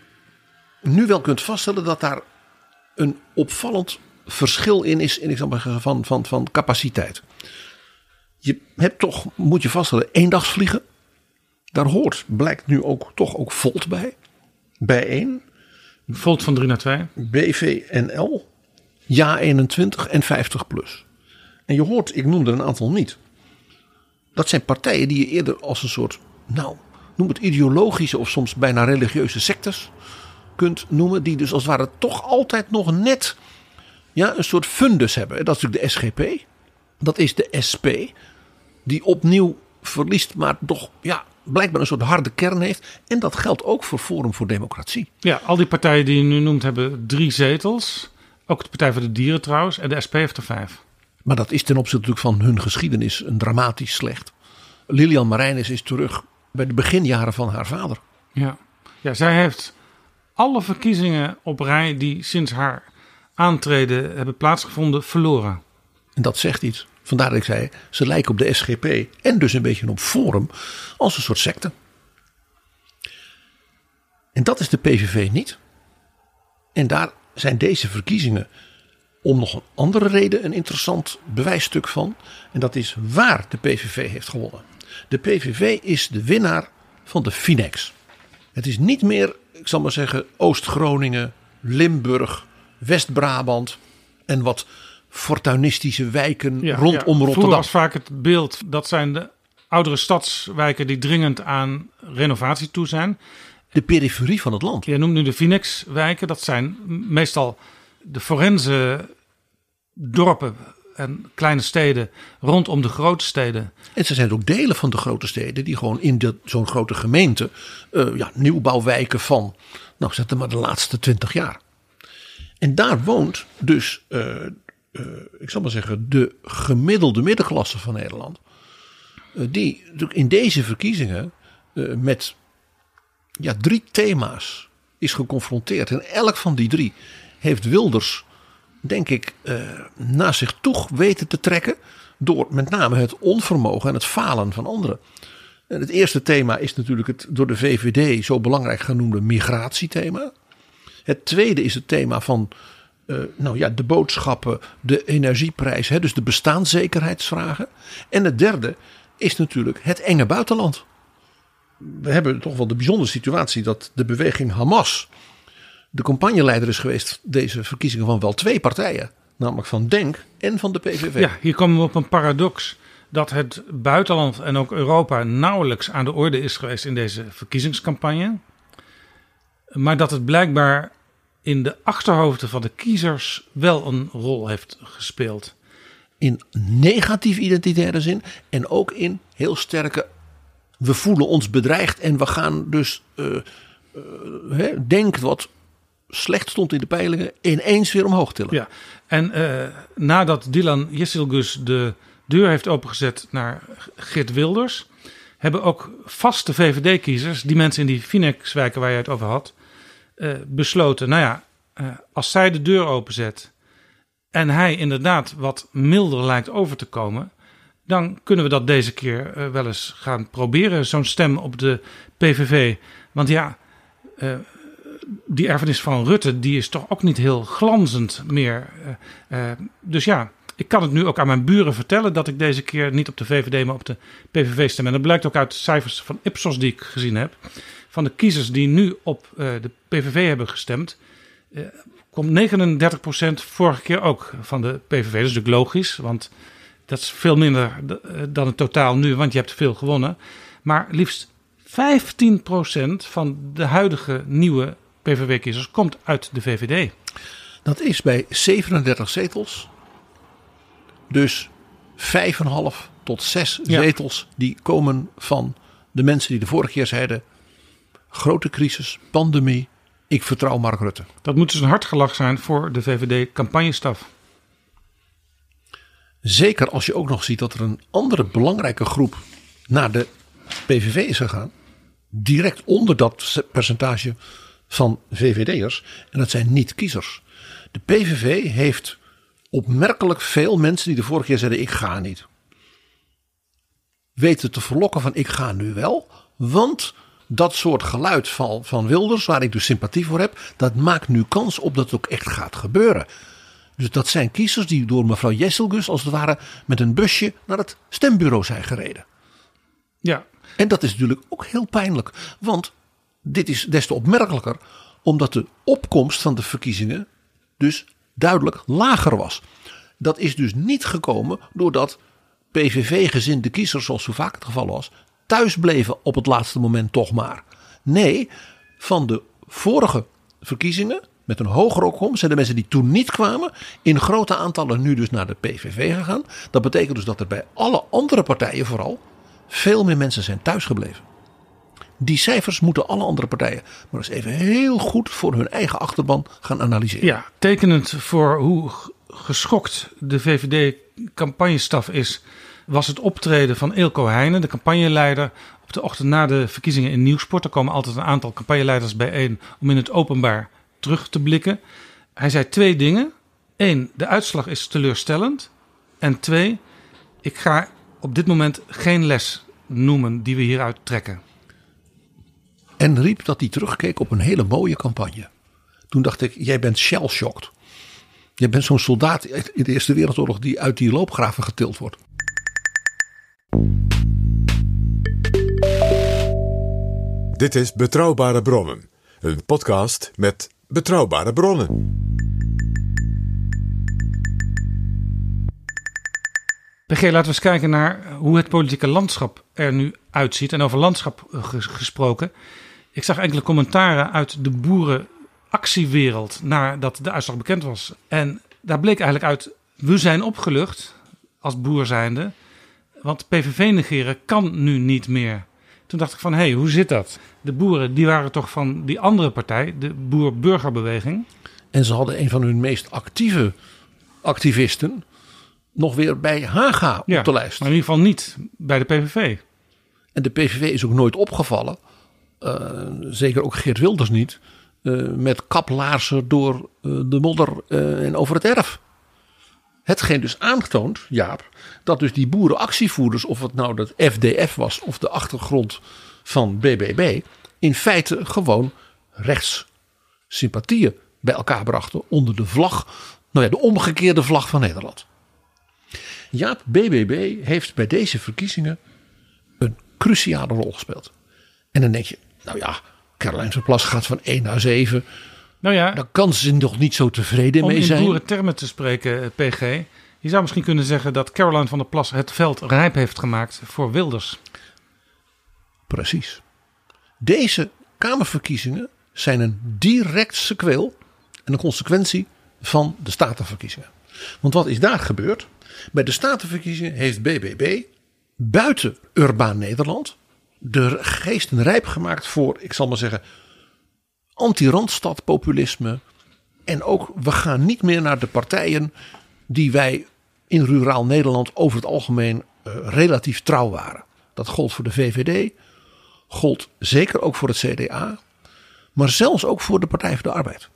nu wel kunt vaststellen dat daar een opvallend verschil in is in ik zal maar zeggen, van, van, van capaciteit. Je hebt toch, moet je vaststellen, eendagsvliegen. Daar hoort, blijkt nu ook toch ook Volt bij. Bij 1. Volt van 3 naar 2. BVNL. Ja 21 en 50 plus. En je hoort, ik noemde een aantal niet. Dat zijn partijen die je eerder als een soort, nou, noem het ideologische of soms bijna religieuze sectes kunt noemen. Die dus als het ware toch altijd nog net ja, een soort fundus hebben. Dat is natuurlijk de SGP. Dat is de SP. Die opnieuw verliest, maar toch ja, blijkbaar een soort harde kern heeft. En dat geldt ook voor Forum voor Democratie. Ja, al die partijen die je nu noemt hebben drie zetels. Ook de Partij voor de Dieren trouwens. En de SP heeft er vijf. Maar dat is ten opzichte natuurlijk van hun geschiedenis een dramatisch slecht. Lilian Marijnis is terug bij de beginjaren van haar vader. Ja. ja, zij heeft alle verkiezingen op rij die sinds haar aantreden hebben plaatsgevonden verloren. En dat zegt iets. Vandaar dat ik zei, ze lijken op de SGP en dus een beetje op Forum als een soort secte. En dat is de PVV niet. En daar zijn deze verkiezingen om nog een andere reden een interessant bewijsstuk van. En dat is waar de PVV heeft gewonnen. De PVV is de winnaar van de Finex. Het is niet meer, ik zal maar zeggen, Oost-Groningen, Limburg, West-Brabant en wat fortuinistische wijken Ja, rondom ja. Vroeger Rotterdam. was vaak het beeld dat zijn de oudere stadswijken die dringend aan renovatie toe zijn. De periferie van het land. Je noemt nu de Phoenix-wijken. Dat zijn meestal de forense dorpen en kleine steden rondom de grote steden. En ze zijn ook delen van de grote steden die gewoon in zo'n grote gemeente eh, ja, nieuwbouwwijken van, nou zet er maar de laatste twintig jaar. En daar woont dus, eh, ik zal maar zeggen, de gemiddelde middenklasse van Nederland. eh, die in deze verkiezingen eh, met ja, drie thema's is geconfronteerd. En elk van die drie heeft Wilders, denk ik, eh, naar zich toe weten te trekken. Door met name het onvermogen en het falen van anderen. En het eerste thema is natuurlijk het door de VVD zo belangrijk genoemde migratiethema. Het tweede is het thema van eh, nou ja, de boodschappen, de energieprijs, hè, dus de bestaanszekerheidsvragen. En het derde is natuurlijk het enge buitenland. We hebben toch wel de bijzondere situatie dat de beweging Hamas de campagneleider is geweest deze verkiezingen van wel twee partijen. Namelijk van Denk en van de PVV. Ja, hier komen we op een paradox. Dat het buitenland en ook Europa nauwelijks aan de orde is geweest in deze verkiezingscampagne. Maar dat het blijkbaar in de achterhoofden van de kiezers wel een rol heeft gespeeld. In negatief identitaire zin en ook in heel sterke. We voelen ons bedreigd en we gaan dus. hè, denk wat slecht stond in de peilingen ineens weer omhoog tillen. Ja, en eh, nadat Dylan Jessilgus de deur heeft opengezet naar Geert Wilders, hebben ook vaste VVD-kiezers, die mensen in die Phoenix-wijken waar je het over had, eh, besloten, nou ja, eh, als zij de deur openzet en hij inderdaad wat milder lijkt over te komen, dan kunnen we dat deze keer eh, wel eens gaan proberen, zo'n stem op de PVV. Want ja, die erfenis van Rutte, die is toch ook niet heel glanzend meer. Dus ja, ik kan het nu ook aan mijn buren vertellen dat ik deze keer niet op de VVD, maar op de PVV stem. En dat blijkt ook uit cijfers van Ipsos die ik gezien heb. Van de kiezers die nu op eh, de PVV hebben gestemd, eh, komt 39% vorige keer ook van de PVV. Dat is natuurlijk logisch, want dat is veel minder eh, dan het totaal nu, want je hebt veel gewonnen. Maar liefst 15% van de huidige nieuwe PVV-kiezers komt uit de VVD. Dat is bij 37 zetels. Dus 5,5 tot 6 Ja. zetels die komen van de mensen die de vorige keer zeiden: grote crisis, pandemie, ik vertrouw Mark Rutte. Dat moet dus een hard gelach zijn voor de VVD-campagnestaf. Zeker als je ook nog ziet dat er een andere belangrijke groep naar de PVV is gegaan. Direct onder dat percentage van VVD'ers. En dat zijn niet-kiezers. De PVV heeft opmerkelijk veel mensen die de vorige keer zeiden: ik ga niet. Weten te verlokken van: ik ga nu wel. Want dat soort geluid van, van Wilders, waar ik dus sympathie voor heb, dat maakt nu kans op dat het ook echt gaat gebeuren. Dus dat zijn kiezers die door mevrouw Jesselgus als het ware met een busje naar het stembureau zijn gereden. Ja, En dat is natuurlijk ook heel pijnlijk. Want dit is des te opmerkelijker omdat de opkomst van de verkiezingen dus duidelijk lager was. Dat is dus niet gekomen doordat PVV-gezinde kiezers, zoals zo vaak het geval was, thuis bleven op het laatste moment toch maar. Nee, van de vorige verkiezingen met een hogere opkomst zijn de mensen die toen niet kwamen in grote aantallen nu dus naar de PVV gegaan. Dat betekent dus dat er bij alle andere partijen vooral veel meer mensen zijn thuisgebleven. Die cijfers moeten alle andere partijen maar eens even heel goed voor hun eigen achterban gaan analyseren. ja, tekenend voor hoe geschokt de VVD-campagnestaf is, was het optreden van Ilko Heijnen, de campagneleider, op de ochtend na de verkiezingen in Nieuwsport. Er komen altijd een aantal campagneleiders bijeen om in het openbaar terug te blikken. Hij zei twee dingen. Eén, de uitslag is teleurstellend. En twee, ik ga op dit moment geen les noemen die we hieruit trekken. En riep dat hij terugkeek op een hele mooie campagne. Toen dacht ik, jij bent shell-shocked. Je bent zo'n soldaat in de Eerste Wereldoorlog die uit die loopgraven getild wordt. Dit is Betrouwbare Bronnen, een podcast met betrouwbare bronnen. PG, laten we eens kijken naar hoe het politieke landschap er nu uitziet. En over landschap eh, ges- gesproken. Ik zag enkele commentaren uit de boerenactiewereld nadat de uitslag bekend was. En daar bleek eigenlijk uit, we zijn opgelucht als boer zijnde. Want PVV negeren kan nu niet meer. Toen dacht ik van, hé, hey, hoe zit dat? De boeren, die waren toch van die andere partij, de boer-burgerbeweging. En ze hadden een van hun meest actieve activisten nog weer bij Haga Ja, op de lijst. Maar in ieder geval niet bij de PVV. En de PVV is ook nooit opgevallen, eh, zeker ook Geert Wilders niet, eh, met kaplaarzen door eh, de modder en over het erf. Hetgeen dus aantoont, Jaap, dat dus die boerenactievoerders, of het nou dat FDF was of de achtergrond van BBB, in feite gewoon rechtssympathieën bij elkaar brachten onder de vlag, nou ja, de omgekeerde vlag van Nederland. Jaap, BBB heeft bij deze verkiezingen een cruciale rol gespeeld. En dan denk je, nou ja, Caroline van Plas gaat van 1 naar 7. Nou ja, Daar kan ze nog niet zo tevreden Om mee in zijn. boerentermen te spreken, eh, PG. Je zou misschien kunnen zeggen dat Caroline van der Plas het veld rijp heeft gemaakt voor Wilders. Precies. Deze Kamerverkiezingen zijn een direct sequel en een consequentie van de Statenverkiezingen. Want wat is daar gebeurd? Bij de Statenverkiezingen heeft BBB buiten urbaan Nederland de geesten rijp gemaakt voor, ik zal maar zeggen, anti-randstad populisme. En ook, we gaan niet meer naar de partijen die wij in ruraal Nederland over het algemeen eh, relatief trouw waren. Dat gold voor de VVD, gold zeker ook voor het CDA, maar zelfs ook voor de Partij voor de Arbeid.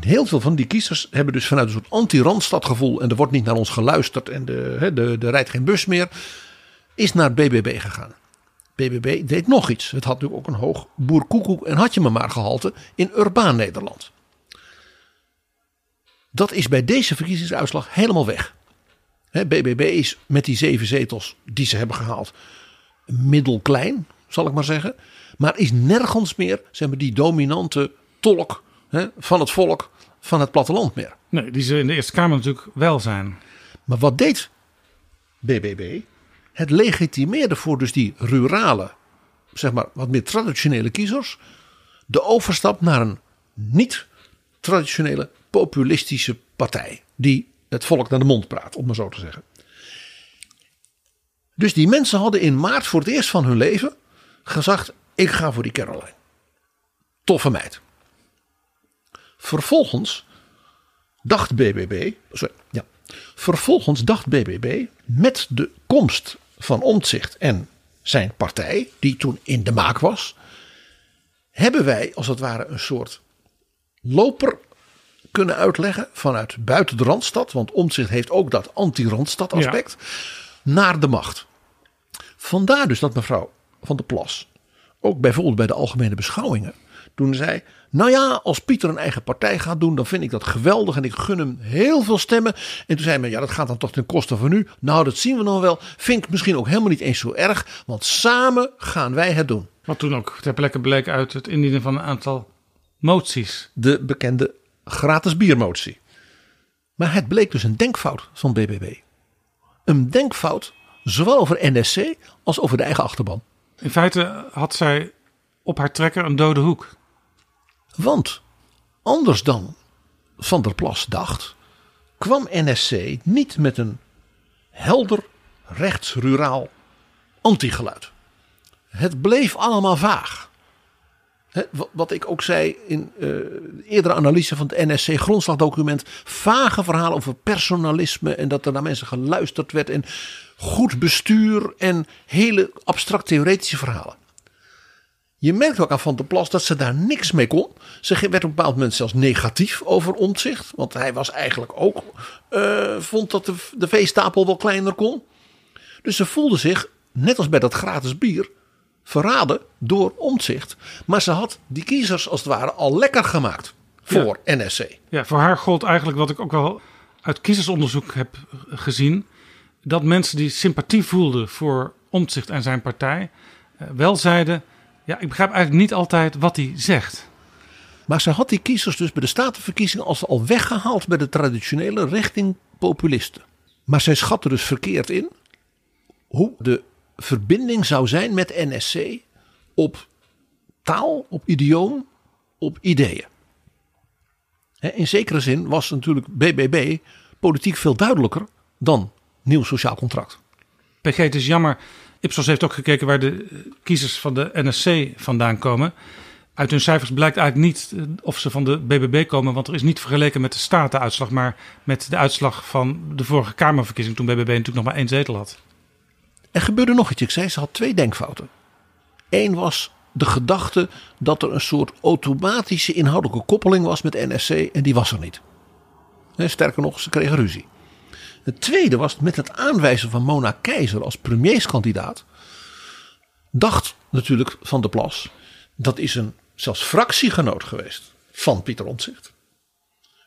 Heel veel van die kiezers hebben dus vanuit een soort anti-randstadgevoel en er wordt niet naar ons geluisterd en de, de, de rijdt geen bus meer, is naar BBB gegaan. BBB deed nog iets. Het had natuurlijk ook een hoog boerkoekoek en had je me maar gehalte in urbaan Nederland. Dat is bij deze verkiezingsuitslag helemaal weg. Hè, BBB is met die zeven zetels die ze hebben gehaald middelklein, zal ik maar zeggen. Maar is nergens meer zeg maar, die dominante tolk van het volk van het platteland meer. Nee, die ze in de Eerste Kamer natuurlijk wel zijn. Maar wat deed BBB? Het legitimeerde voor dus die rurale, zeg maar wat meer traditionele kiezers, de overstap naar een niet traditionele populistische partij. Die het volk naar de mond praat, om maar zo te zeggen. Dus die mensen hadden in maart voor het eerst van hun leven gezegd: Ik ga voor die Caroline. Toffe meid. Vervolgens dacht BBB. Sorry, ja. Vervolgens dacht BBB met de komst van Omtzigt en zijn partij, die toen in de maak was, hebben wij als het ware een soort loper kunnen uitleggen vanuit buiten de Randstad, want Omtzigt heeft ook dat anti-Randstad aspect, naar de macht. Vandaar dus dat mevrouw van der Plas, ook bijvoorbeeld bij de algemene beschouwingen, toen zei, nou ja, als Pieter een eigen partij gaat doen, dan vind ik dat geweldig en ik gun hem heel veel stemmen. En toen zei men, ja, dat gaat dan toch ten koste van u. Nou, dat zien we nog wel. Vind ik misschien ook helemaal niet eens zo erg, want samen gaan wij het doen. Wat toen ook ter plekke bleek uit het indienen van een aantal moties. De bekende gratis biermotie. Maar het bleek dus een denkfout van BBB. Een denkfout zowel over NSC als over de eigen achterban. In feite had zij op haar trekker een dode hoek. Want anders dan Van der Plas dacht, kwam NSC niet met een helder rechtsruraal antigeluid. Het bleef allemaal vaag. Wat ik ook zei in eh, eerdere analyse van het NSC grondslagdocument. Vage verhalen over personalisme en dat er naar mensen geluisterd werd. En goed bestuur en hele abstract theoretische verhalen. Je merkt ook aan Van der Plas dat ze daar niks mee kon. Ze werd op een bepaald moment zelfs negatief over omzicht. Want hij was eigenlijk ook, eh, vond dat de, de veestapel wel kleiner kon. Dus ze voelde zich, net als bij dat gratis bier, verraden door omzicht. Maar ze had die kiezers als het ware al lekker gemaakt voor NSC. Ja, voor haar gold eigenlijk wat ik ook wel uit kiezersonderzoek heb gezien. Dat mensen die sympathie voelden voor Omtzigt en zijn partij eh, wel zeiden... ja, ik begrijp eigenlijk niet altijd wat hij zegt. Maar ze had die kiezers dus bij de statenverkiezingen als al weggehaald bij de traditionele richting populisten. Maar zij schatte dus verkeerd in hoe de verbinding zou zijn met NSC op taal, op idioom, op ideeën. In zekere zin was natuurlijk BBB politiek veel duidelijker dan nieuw sociaal contract. PG, het is jammer. Ipsos heeft ook gekeken waar de kiezers van de NSC vandaan komen. Uit hun cijfers blijkt eigenlijk niet eh, of ze van de BBB komen, want er is niet vergeleken met de statenuitslag, maar met de uitslag van de vorige Kamerverkiezing toen BBB natuurlijk nog maar één zetel had. Er gebeurde nog iets. Ik zei, ze had twee denkfouten. Eén was de gedachte dat er een soort automatische inhoudelijke koppeling was met NSC en die was er niet. Sterker nog, ze kregen ruzie. Het tweede was met het aanwijzen van Mona Keizer als premierskandidaat. Dacht natuurlijk Van der Plas, dat is een zelfs fractiegenoot geweest van Pieter Omtzigt.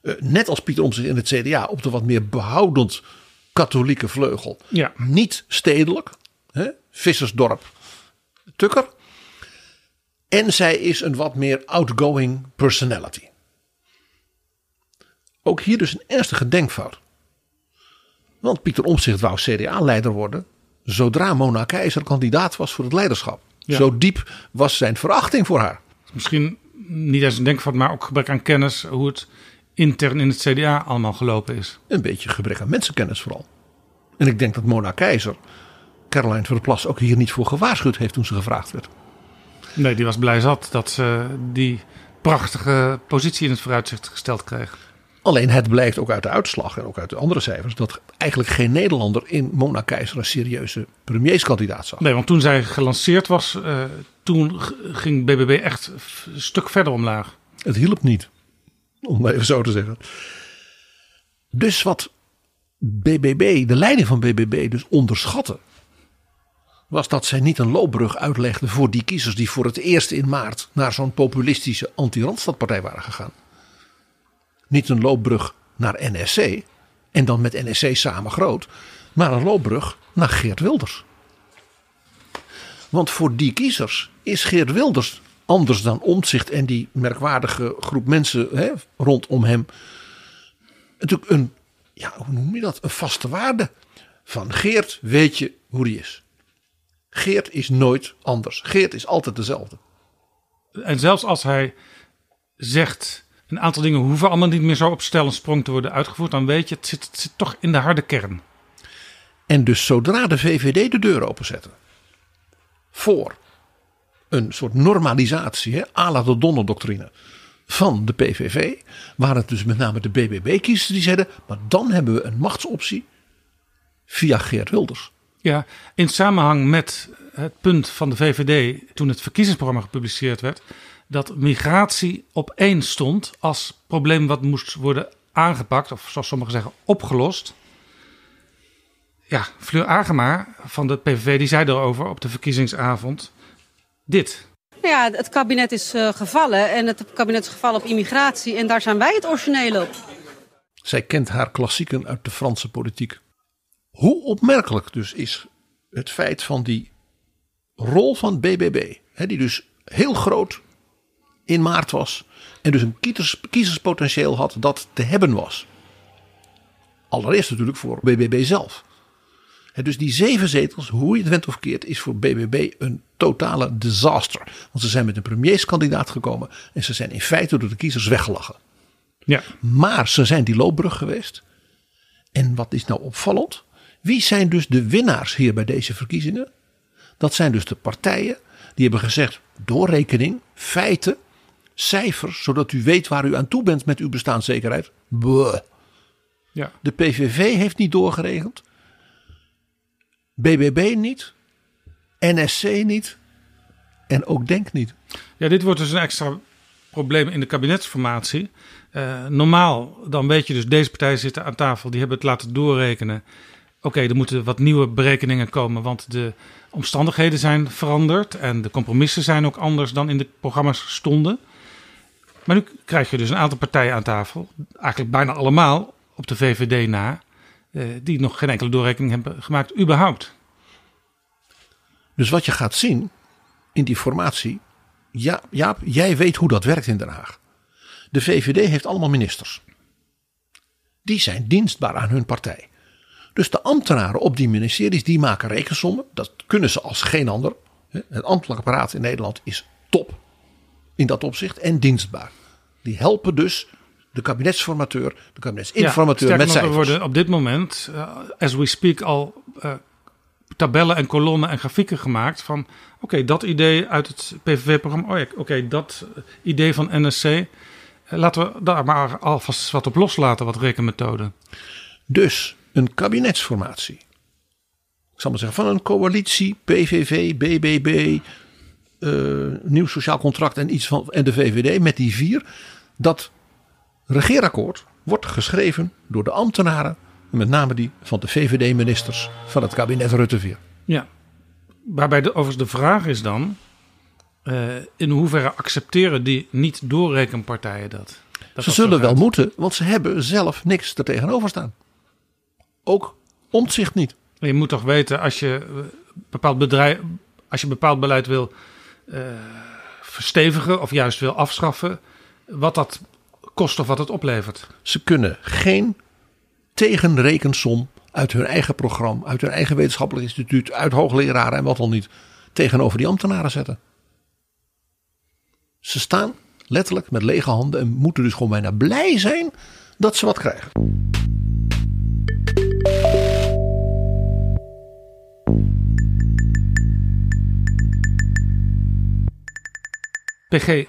Eh, net als Pieter Omtzigt in het CDA op de wat meer behoudend katholieke vleugel. Ja. Niet stedelijk, hè? Vissersdorp, Tukker. En zij is een wat meer outgoing personality. Ook hier dus een ernstige denkfout. Want Pieter Omtzigt wou CDA-leider worden zodra Mona Keizer kandidaat was voor het leiderschap. Zo diep was zijn verachting voor haar. Misschien niet eens een denkfout, maar ook gebrek aan kennis hoe het intern in het CDA allemaal gelopen is. Een beetje gebrek aan mensenkennis vooral. En ik denk dat Mona Keizer Caroline van der Plas ook hier niet voor gewaarschuwd heeft toen ze gevraagd werd. Nee, die was blij zat dat ze die prachtige positie in het vooruitzicht gesteld kreeg. Alleen het blijkt ook uit de uitslag en ook uit de andere cijfers dat eigenlijk geen Nederlander in Mona Keizer een serieuze premierskandidaat zag. Nee, want toen zij gelanceerd was, uh, toen ging BBB echt een stuk verder omlaag. Het hielp niet, om even zo te zeggen. Dus wat BBB, de leiding van BBB, dus onderschatte, was dat zij niet een loopbrug uitlegde voor die kiezers die voor het eerst in maart naar zo'n populistische anti-Randstadpartij waren gegaan. Niet een loopbrug naar NSC en dan met NSC samen groot, maar een loopbrug naar Geert Wilders. Want voor die kiezers is Geert Wilders anders dan Omtzigt en die merkwaardige groep mensen hè, rondom hem. Natuurlijk een, ja, hoe noem je dat? Een vaste waarde. Van Geert weet je hoe die is. Geert is nooit anders. Geert is altijd dezelfde. En zelfs als hij zegt een aantal dingen hoeven allemaal niet meer zo op stel en sprong te worden uitgevoerd, dan weet je, het zit, het zit toch in de harde kern. En dus zodra de VVD de deur openzette voor een soort normalisatie, hè, à la de Donner-doctrine van de PVV, waren het dus met name de BBB-kiezers die zeiden, maar dan hebben we een machtsoptie via Geert Wilders. Ja, in samenhang met het punt van de VVD toen het verkiezingsprogramma gepubliceerd werd, dat migratie op één stond als probleem wat moest worden aangepakt, of zoals sommigen zeggen, opgelost. Ja, Fleur Agema van de PVV die zei erover op de verkiezingsavond dit. Ja, het kabinet is uh, gevallen en het kabinet is gevallen op immigratie en daar zijn wij het origineel op. Zij kent haar klassieken uit de Franse politiek. Hoe opmerkelijk dus is het feit van die rol van BBB, hè, die dus heel groot in maart was. En dus een kiezers, kiezerspotentieel had dat te hebben was. Allereerst natuurlijk voor BBB zelf. dus die zeven zetels, hoe je het went of keert, is voor BBB een totale disaster. Want ze zijn met een premierskandidaat gekomen en ze zijn in feite door de kiezers weggelachen. Ja. Maar ze zijn die loopbrug geweest. En wat is nou opvallend? Wie zijn dus de winnaars hier bij deze verkiezingen? Dat zijn dus de partijen die hebben gezegd: doorrekening, feiten, cijfers, zodat u weet waar u aan toe bent met uw bestaanszekerheid. Ja. De PVV heeft niet doorgeregeld. BBB niet. NSC niet. En ook Denk niet. Ja, dit wordt dus een extra probleem in de kabinetsformatie. Uh, normaal, dan weet je dus, deze partijen zitten aan tafel, die hebben het laten doorrekenen. oké, er moeten wat nieuwe berekeningen komen, want de omstandigheden zijn veranderd en de compromissen zijn ook anders dan in de programma's stonden. Maar nu krijg je dus een aantal partijen aan tafel, eigenlijk bijna allemaal op de VVD na, eh, die nog geen enkele doorrekening hebben gemaakt, überhaupt. Dus wat je gaat zien in die formatie. Ja, Jaap, jij weet hoe dat werkt in Den Haag. De VVD heeft allemaal ministers. Die zijn dienstbaar aan hun partij. Dus de ambtenaren op die ministeries die maken rekensommen. Dat kunnen ze als geen ander. Het ambtelijk apparaat in Nederland is top in dat opzicht en dienstbaar. Die helpen dus de kabinetsformateur, de kabinetsinformateur ja, met cijfers. Er worden op dit moment, uh, as we speak, al uh, tabellen en kolommen en grafieken gemaakt van... oké, dat idee uit het PVV-programma, oh ja, oké, dat idee van NSC... Uh, laten we daar maar alvast wat op loslaten, wat rekenmethoden. Dus een kabinetsformatie. Ik zal maar zeggen, van een coalitie, PVV, BBB, uh, nieuw sociaal contract en iets van en de VVD met die vier. Dat regeerakkoord wordt geschreven door de ambtenaren, met name die van de VVD-ministers van het kabinet Rutte 4. Ja, waarbij de, overigens de vraag is dan, uh, in hoeverre accepteren die niet doorrekenpartijen dat? dat ze zullen wel moeten, want ze hebben zelf niks er tegenover staan. Ook omzicht niet. Je moet toch weten, als je bepaald bedrijf, als je bepaald beleid wil verstevigen of juist wil afschaffen, wat dat kost of wat het oplevert. Ze kunnen geen tegenrekensom uit hun eigen programma, uit hun eigen wetenschappelijk instituut, uit hoogleraren en wat al niet, tegenover die ambtenaren zetten. Ze staan letterlijk met lege handen en moeten dus gewoon bijna blij zijn dat ze wat krijgen. PG,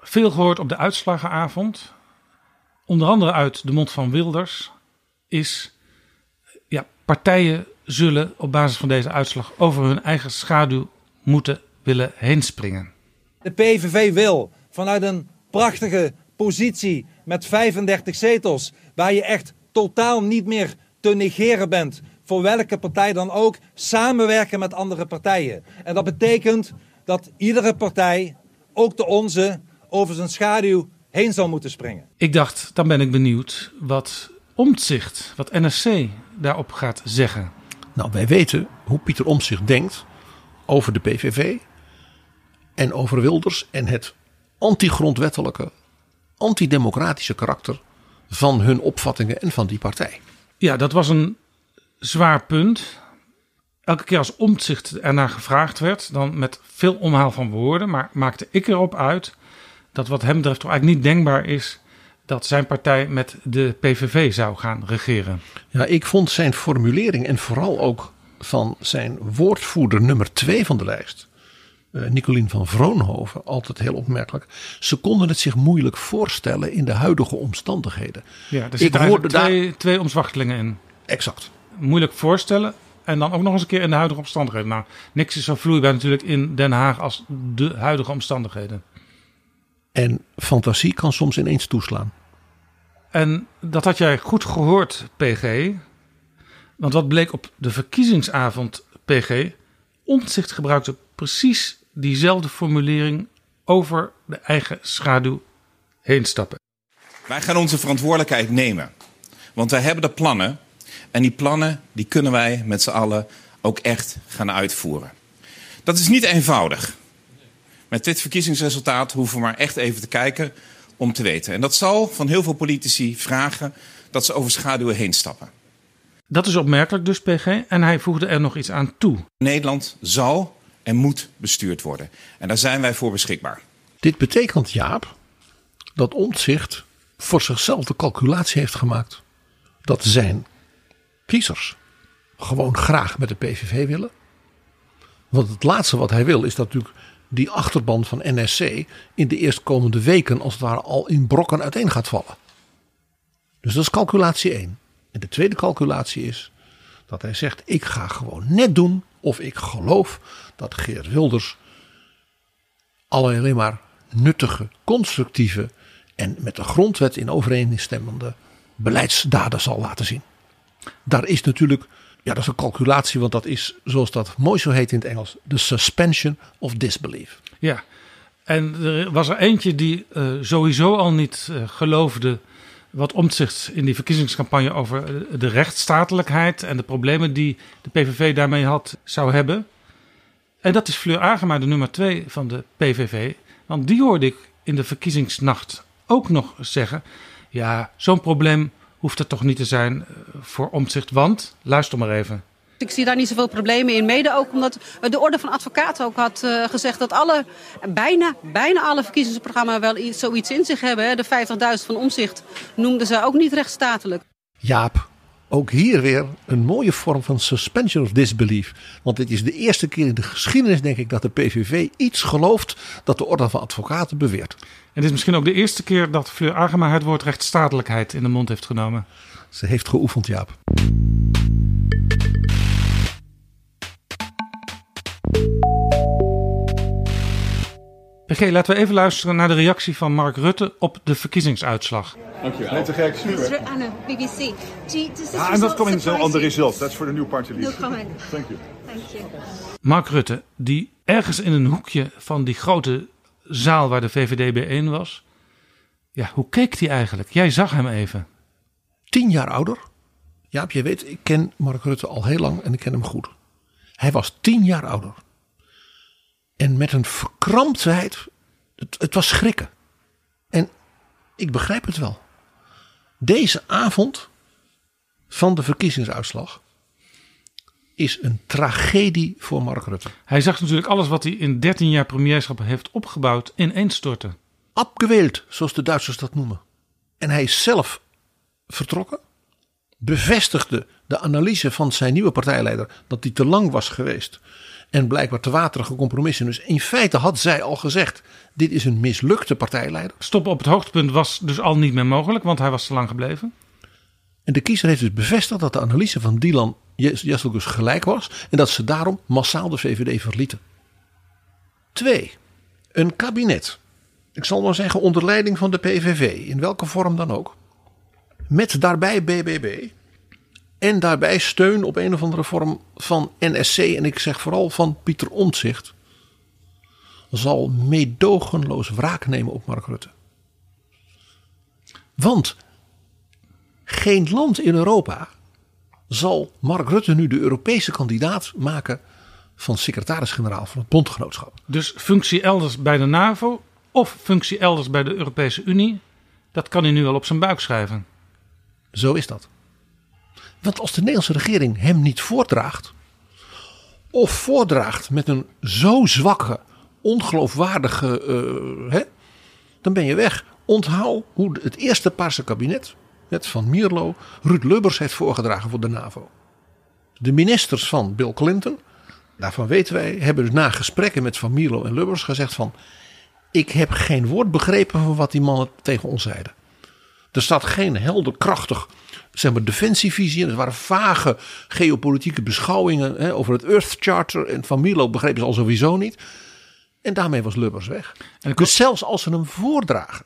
veel gehoord op de uitslagenavond. Onder andere uit de mond van Wilders is... Ja, partijen zullen op basis van deze uitslag over hun eigen schaduw moeten willen heen springen. De PVV wil vanuit een prachtige positie met 35 zetels, waar je echt totaal niet meer te negeren bent, voor welke partij dan ook, samenwerken met andere partijen. En dat betekent dat iedere partij, ook de onze, over zijn schaduw heen zou moeten springen. Ik dacht, dan ben ik benieuwd wat Omtzigt, wat NSC daarop gaat zeggen. Nou, wij weten hoe Pieter Omtzigt denkt over de PVV en over Wilders en het antigrondwettelijke, antidemocratische karakter van hun opvattingen en van die partij. Ja, dat was een zwaar punt. Elke keer als Omtzigt ernaar gevraagd werd, dan met veel omhaal van woorden, maar maakte ik erop uit dat wat hem betreft toch eigenlijk niet denkbaar is dat zijn partij met de PVV zou gaan regeren. Ja, ik vond zijn formulering en vooral ook van zijn woordvoerder nummer twee van de lijst, uh, Nicolien van Vroonhoven, altijd heel opmerkelijk. Ze konden het zich moeilijk voorstellen in de huidige omstandigheden. Ja, er zitten hoorde twee, daar... twee omzwachtelingen in. Exact. Moeilijk voorstellen en dan ook nog eens een keer in de huidige omstandigheden. Nou, niks is zo vloeibaar natuurlijk in Den Haag als de huidige omstandigheden. En fantasie kan soms ineens toeslaan. En dat had jij goed gehoord, PG. Want wat bleek op de verkiezingsavond, PG? Omtzigt gebruikte precies diezelfde formulering over de eigen schaduw heen stappen. Wij gaan onze verantwoordelijkheid nemen. Want wij hebben de plannen. En die plannen die kunnen wij met z'n allen ook echt gaan uitvoeren. Dat is niet eenvoudig. Met dit verkiezingsresultaat hoeven we maar echt even te kijken om te weten. En dat zal van heel veel politici vragen dat ze over schaduwen heen stappen. Dat is opmerkelijk dus, PG. En hij voegde er nog iets aan toe. Nederland zal en moet bestuurd worden. En daar zijn wij voor beschikbaar. Dit betekent, Jaap, dat Omtzigt voor zichzelf de calculatie heeft gemaakt dat zijn kiezers gewoon graag met de PVV willen. Want het laatste wat hij wil is dat natuurlijk die achterban van NSC in de eerstkomende weken als het ware al in brokken uiteen gaat vallen. Dus dat is calculatie 1. En de tweede calculatie is dat hij zegt: ik ga gewoon net doen of ik geloof dat Geert Wilders alleen maar nuttige, constructieve en met de grondwet in overeenstemmende beleidsdaden zal laten zien. Daar is natuurlijk Ja, dat is een calculatie, want dat is, zoals dat mooi zo heet in het Engels, de suspension of disbelief. Ja, en er was er eentje die uh, sowieso al niet uh, geloofde wat omzicht in die verkiezingscampagne over de rechtsstatelijkheid en de problemen die de PVV daarmee had, zou hebben. En dat is Fleur Agema, de nummer twee van de PVV. Want die hoorde ik in de verkiezingsnacht ook nog zeggen: ja, zo'n probleem hoeft er toch niet te zijn voor omzicht, want luister maar even. Ik zie daar niet zoveel problemen in. Mede ook omdat de Orde van Advocaten ook had uh, gezegd dat alle, bijna, bijna alle verkiezingsprogramma's wel iets, zoiets in zich hebben. Hè. De 50.000 van omzicht noemden ze ook niet rechtsstatelijk. Jaap, ook hier weer een mooie vorm van suspension of disbelief. Want dit is de eerste keer in de geschiedenis, denk ik, dat de PVV iets gelooft dat de Orde van Advocaten beweert. En het is misschien ook de eerste keer dat Fleur Agema het woord rechtsstatelijkheid in de mond heeft genomen. Ze heeft geoefend, Jaap. PG, laten we even luisteren naar de reactie van Mark Rutte op de verkiezingsuitslag. Dankjewel. Net te gek, Stuur. Anna, BBC. I'm not commenting on the results. That's for the new party leader. No comment. Thank you. Thank you. Mark Rutte, die ergens in een hoekje van die grote zaal waar de VVD bijeen was. Ja, hoe keek hij eigenlijk? Jij zag hem even. Tien jaar ouder. Jaap, je weet, ik ken Mark Rutte al heel lang en ik ken hem goed. Hij was tien jaar ouder. En met een verkramptheid. Het, het was schrikken. En ik begrijp het wel. Deze avond van de verkiezingsuitslag is een tragedie voor Mark Rutte. Hij zag natuurlijk alles wat hij in 13 jaar premierschap heeft opgebouwd ineenstorten. Abgeweeld, zoals de Duitsers dat noemen. En hij is zelf vertrokken. Bevestigde de analyse van zijn nieuwe partijleider dat hij te lang was geweest. En blijkbaar te waterige compromissen. Dus in feite had zij al gezegd: dit is een mislukte partijleider. Stoppen op het hoogtepunt was dus al niet meer mogelijk, want hij was te lang gebleven. En de kiezer heeft dus bevestigd dat de analyse van Dylan Jesselgus gelijk was. En dat ze daarom massaal de VVD verlieten. Twee, een kabinet. Ik zal maar zeggen onder leiding van de PVV, in welke vorm dan ook. Met daarbij BBB. En daarbij steun op een of andere vorm van NSC. En ik zeg vooral van Pieter Omtzigt. Zal meedogenloos wraak nemen op Mark Rutte. Want geen land in Europa zal Mark Rutte nu de Europese kandidaat maken van secretaris-generaal van het bondgenootschap. Dus functie elders bij de NAVO of functie elders bij de Europese Unie, dat kan hij nu wel op zijn buik schrijven. Zo is dat. Want als de Nederlandse regering hem niet voordraagt, of voordraagt met een zo zwakke, ongeloofwaardige, uh, hè, dan ben je weg. Onthoud hoe het eerste Paarse kabinet met Van Mierlo Ruud Lubbers heeft voorgedragen voor de NAVO. De ministers van Bill Clinton, daarvan weten wij, hebben dus na gesprekken met Van Mierlo en Lubbers gezegd van... Ik heb geen woord begrepen van wat die mannen tegen ons zeiden. Er staat geen helder, krachtig zeg maar, defensievisie in. Er waren vage geopolitieke beschouwingen hè, over het Earth Charter. En Van Mierlo begrepen ze al sowieso niet. En daarmee was Lubbers weg. En dus zelfs als ze hem voordragen.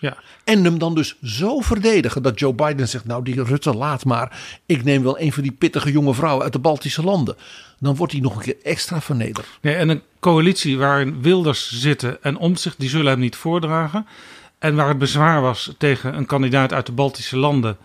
Ja. En hem dan dus zo verdedigen dat Joe Biden zegt: Nou, die Rutte laat maar. Ik neem wel een van die pittige jonge vrouwen uit de Baltische landen. Dan wordt hij nog een keer extra vernederd. Nee, en een coalitie waarin Wilders zitten en Omtzigt, die zullen hem niet voordragen. En waar het bezwaar was tegen een kandidaat uit de Baltische landen.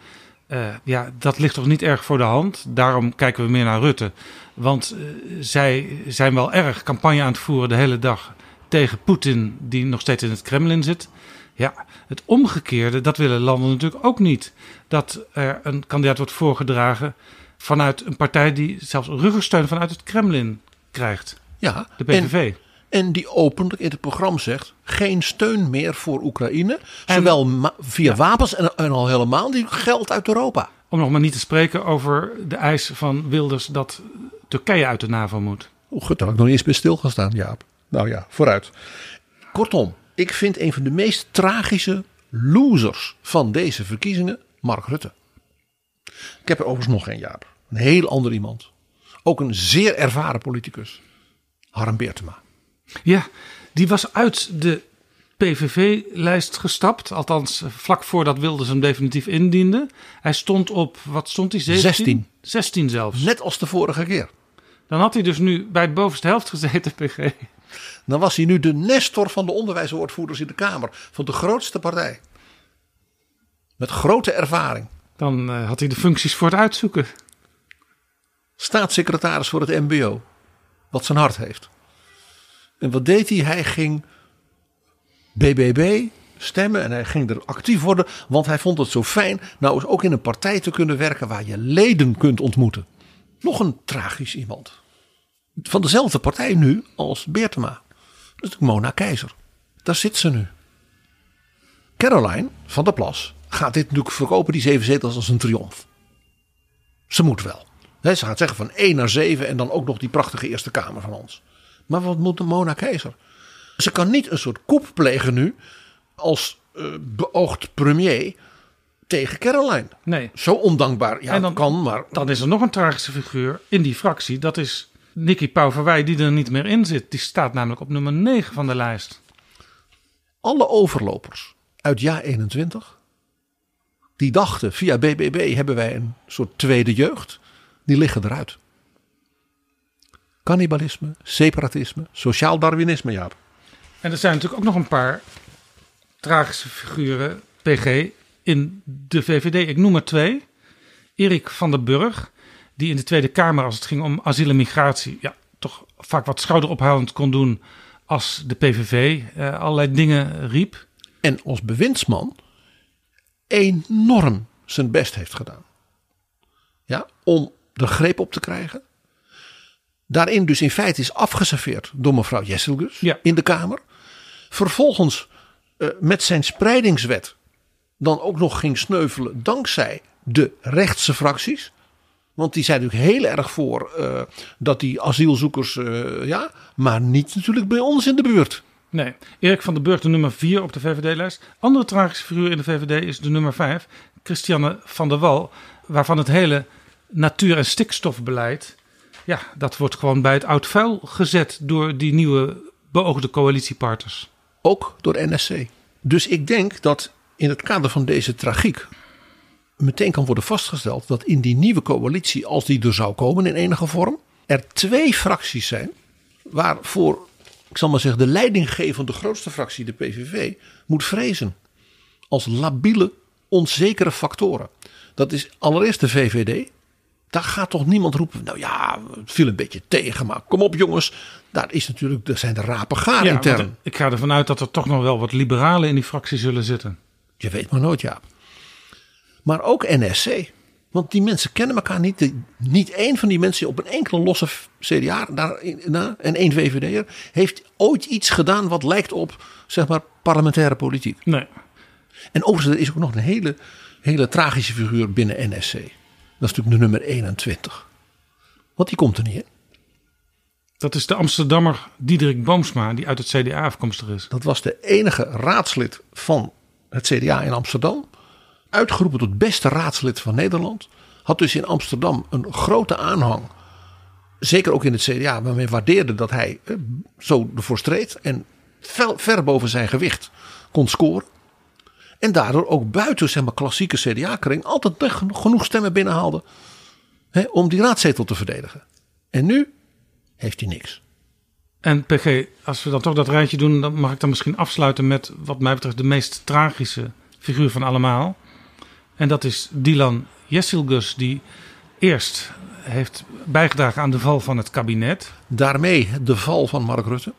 Uh, ja, dat ligt toch niet erg voor de hand. Daarom kijken we meer naar Rutte. Want uh, zij zijn wel erg campagne aan het voeren de hele dag tegen Poetin, die nog steeds in het Kremlin zit. Ja, het omgekeerde, dat willen landen natuurlijk ook niet. Dat er een kandidaat wordt voorgedragen vanuit een partij die zelfs ruggensteun vanuit het Kremlin krijgt. Ja, de PVV. En, en die openlijk in het programma zegt: geen steun meer voor Oekraïne. Zowel via ja. wapens en, en, al helemaal die geld uit Europa. Om nog maar niet te spreken over de eis van Wilders dat Turkije uit de NAVO moet. Oeh, goed, daar heb ik nog niet eens bij stilgestaan, Jaap. Nou ja, vooruit. Kortom, ik vind een van de meest tragische losers van deze verkiezingen Mark Rutte. Ik heb er overigens nog geen Jaap. Een heel ander iemand. Ook een zeer ervaren politicus. Harm Beertema. Ja, die was uit de PVV-lijst gestapt. Althans, eh, vlak voordat Wilders hem definitief indiende. Hij stond op, wat stond hij? 17? 16. 16 zelfs. Net als de vorige keer. Dan had hij dus nu bij de bovenste helft gezeten, PG. Dan was hij nu de nestor van de onderwijswoordvoerders in de Kamer. Van de grootste partij. Met grote ervaring. Dan eh, had hij de functies voor het uitzoeken. Staatssecretaris voor het MBO. Wat zijn hart heeft. En wat deed hij? Hij ging BBB stemmen en hij ging er actief worden. Want hij vond het zo fijn nou eens ook in een partij te kunnen werken waar je leden kunt ontmoeten. Nog een tragisch iemand. Van dezelfde partij nu als Beertema. Dat is Mona Keizer. Daar zit ze nu. Caroline van der Plas gaat dit natuurlijk verkopen, die zeven zetels, als een triomf. Ze moet wel. Ze gaat zeggen van 1 naar 7 en dan ook nog die prachtige Eerste Kamer van ons. Maar wat moet de Mona Keizer? Ze kan niet een soort koep plegen nu als eh, beoogd premier tegen Caroline. Nee. Zo ondankbaar. Ja, En dan- kan, maar Dan is er nog een tragische figuur in die fractie. Dat is Nicky Pauverwij, die er niet meer in zit. Die staat namelijk op nummer 9 van de lijst. alle overlopers uit jaar 21, die dachten via BBB hebben wij een soort tweede jeugd, die liggen eruit. Cannibalisme, separatisme, sociaal darwinisme, Jaap. En er zijn natuurlijk ook nog een paar tragische figuren, PG, in de VVD. Ik noem er twee. Erik van der Burg, die in de Tweede Kamer, als het ging om asiel en migratie, ja, toch vaak wat schouderophalend kon doen als de PVV eh, allerlei dingen riep. En als bewindsman enorm zijn best heeft gedaan. Ja, om de greep op te krijgen. Daarin dus in feite is afgeserveerd door mevrouw Jesselgus in de Kamer. Vervolgens eh, met zijn spreidingswet dan ook nog ging sneuvelen dankzij de rechtse fracties. Want die zijn natuurlijk heel erg voor eh, dat die asielzoekers, eh, ja, maar niet natuurlijk bij ons in de buurt. Nee, Erik van der Burg, de nummer 4 op de VVD-lijst. Andere tragische figuur in de VVD is de nummer 5, Christiane van der Wal. Waarvan het hele natuur- en stikstofbeleid, ja, dat wordt gewoon bij het oud vuil gezet door die nieuwe beoogde coalitiepartners. Ook door NSC. Dus ik denk dat in het kader van deze tragiek meteen kan worden vastgesteld dat in die nieuwe coalitie, als die er zou komen in enige vorm, er twee fracties zijn waarvoor, ik zal maar zeggen, de leidinggevende grootste fractie, de PVV, moet vrezen. Als labiele, onzekere factoren. Dat is allereerst de VVD. Daar gaat toch niemand roepen, nou ja, het viel een beetje tegen, maar kom op jongens. Daar is natuurlijk, er zijn de rapen gaar Ja, intern. ik ga ervan uit dat er toch nog wel wat liberalen in die fractie zullen zitten. Je weet maar nooit, Jaap. Maar ook NSC. Want die mensen kennen elkaar niet. De- Niet één van die mensen op een enkele losse CDA na, en één VVD'er heeft ooit iets gedaan wat lijkt op zeg maar parlementaire politiek. Nee. En overigens er is ook nog een hele, hele tragische figuur binnen NSC. Dat is natuurlijk de nummer 21. Want die komt er niet in. Dat is de Amsterdammer Diederik Boomsma, die uit het CDA afkomstig is. Dat was de enige raadslid van het CDA in Amsterdam. Uitgeroepen tot beste raadslid van Nederland. Had dus in Amsterdam een grote aanhang. Zeker ook in het CDA. Maar men waardeerde dat hij zo ervoor streed. En ver boven zijn gewicht kon scoren. En daardoor ook buiten zeg maar, klassieke CDA-kring altijd genoeg stemmen binnenhaalde. Hè, om die raadzetel te verdedigen. En nu heeft hij niks. En PG, als we dan toch dat rijtje doen, dan mag ik dan misschien afsluiten met wat mij betreft de meest tragische figuur van allemaal. En dat is Dylan Jessilgus, die eerst heeft bijgedragen aan de val van het kabinet. Daarmee de val van Mark Rutte.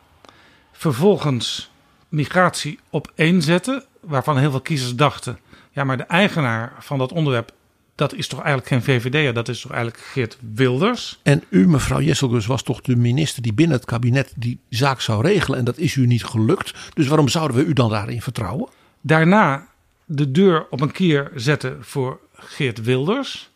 Vervolgens migratie op één zetten, waarvan heel veel kiezers dachten: ja, maar de eigenaar van dat onderwerp, dat is toch eigenlijk geen VVD'er, dat is toch eigenlijk Geert Wilders. En u, mevrouw Jesselgus, was toch de minister die binnen het kabinet die zaak zou regelen. En dat is u niet gelukt. Dus waarom zouden we u dan daarin vertrouwen? Daarna de deur op een kier zetten voor Geert Wilders.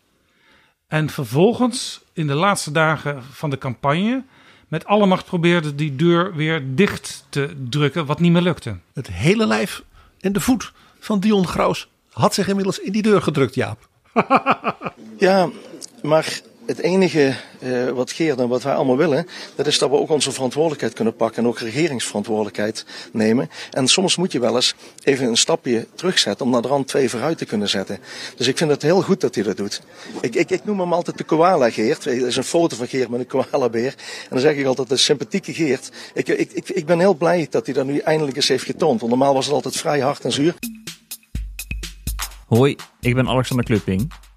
En vervolgens in de laatste dagen van de campagne met alle macht probeerde die deur weer dicht te drukken, wat niet meer lukte. Het hele lijf en de voet van Dion Graus had zich inmiddels in die deur gedrukt, Jaap. Ja, maar het enige eh, wat Geert en wat wij allemaal willen, dat is dat we ook onze verantwoordelijkheid kunnen pakken en ook regeringsverantwoordelijkheid nemen. En soms moet je wel eens even een stapje terugzetten om naar de rand twee vooruit te kunnen zetten. Dus ik vind het heel goed dat hij dat doet. Ik, ik, ik noem hem altijd de koala Geert. Er is een foto van Geert met een koalabeer. En dan zeg ik altijd de sympathieke Geert. Ik, ik, ik, ik ben heel blij dat hij dat nu eindelijk eens heeft getoond. Want normaal was het altijd vrij hard en zuur. Hoi, ik ben Alexander Klupping.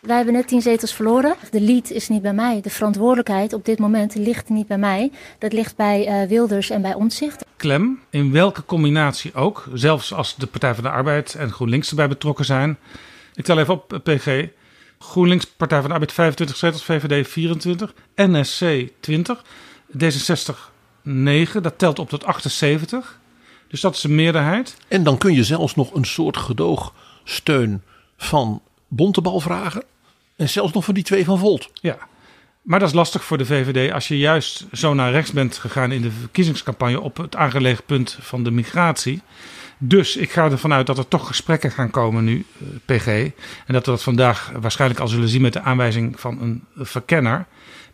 Wij hebben net tien zetels verloren. De lead is niet bij mij. De verantwoordelijkheid op dit moment ligt niet bij mij. Dat ligt bij eh, Wilders en bij Omtzigt. Klem, in welke combinatie ook. Zelfs als de Partij van de Arbeid en GroenLinks erbij betrokken zijn. Ik tel even op, eh, PG. GroenLinks, Partij van de Arbeid 25 zetels, VVD 24, NSC 20, D66 9, dat telt op tot 78. Dus dat is een meerderheid. En dan kun je zelfs nog een soort gedoogsteun van Bontebal vragen. En zelfs nog van die twee van Volt. Ja, maar dat is lastig voor de VVD als je juist zo naar rechts bent gegaan in de verkiezingscampagne op het aangelegen punt van de migratie. Dus ik ga ervan uit dat er toch gesprekken gaan komen nu, eh, PG. En dat we dat vandaag waarschijnlijk al zullen zien met de aanwijzing van een verkenner.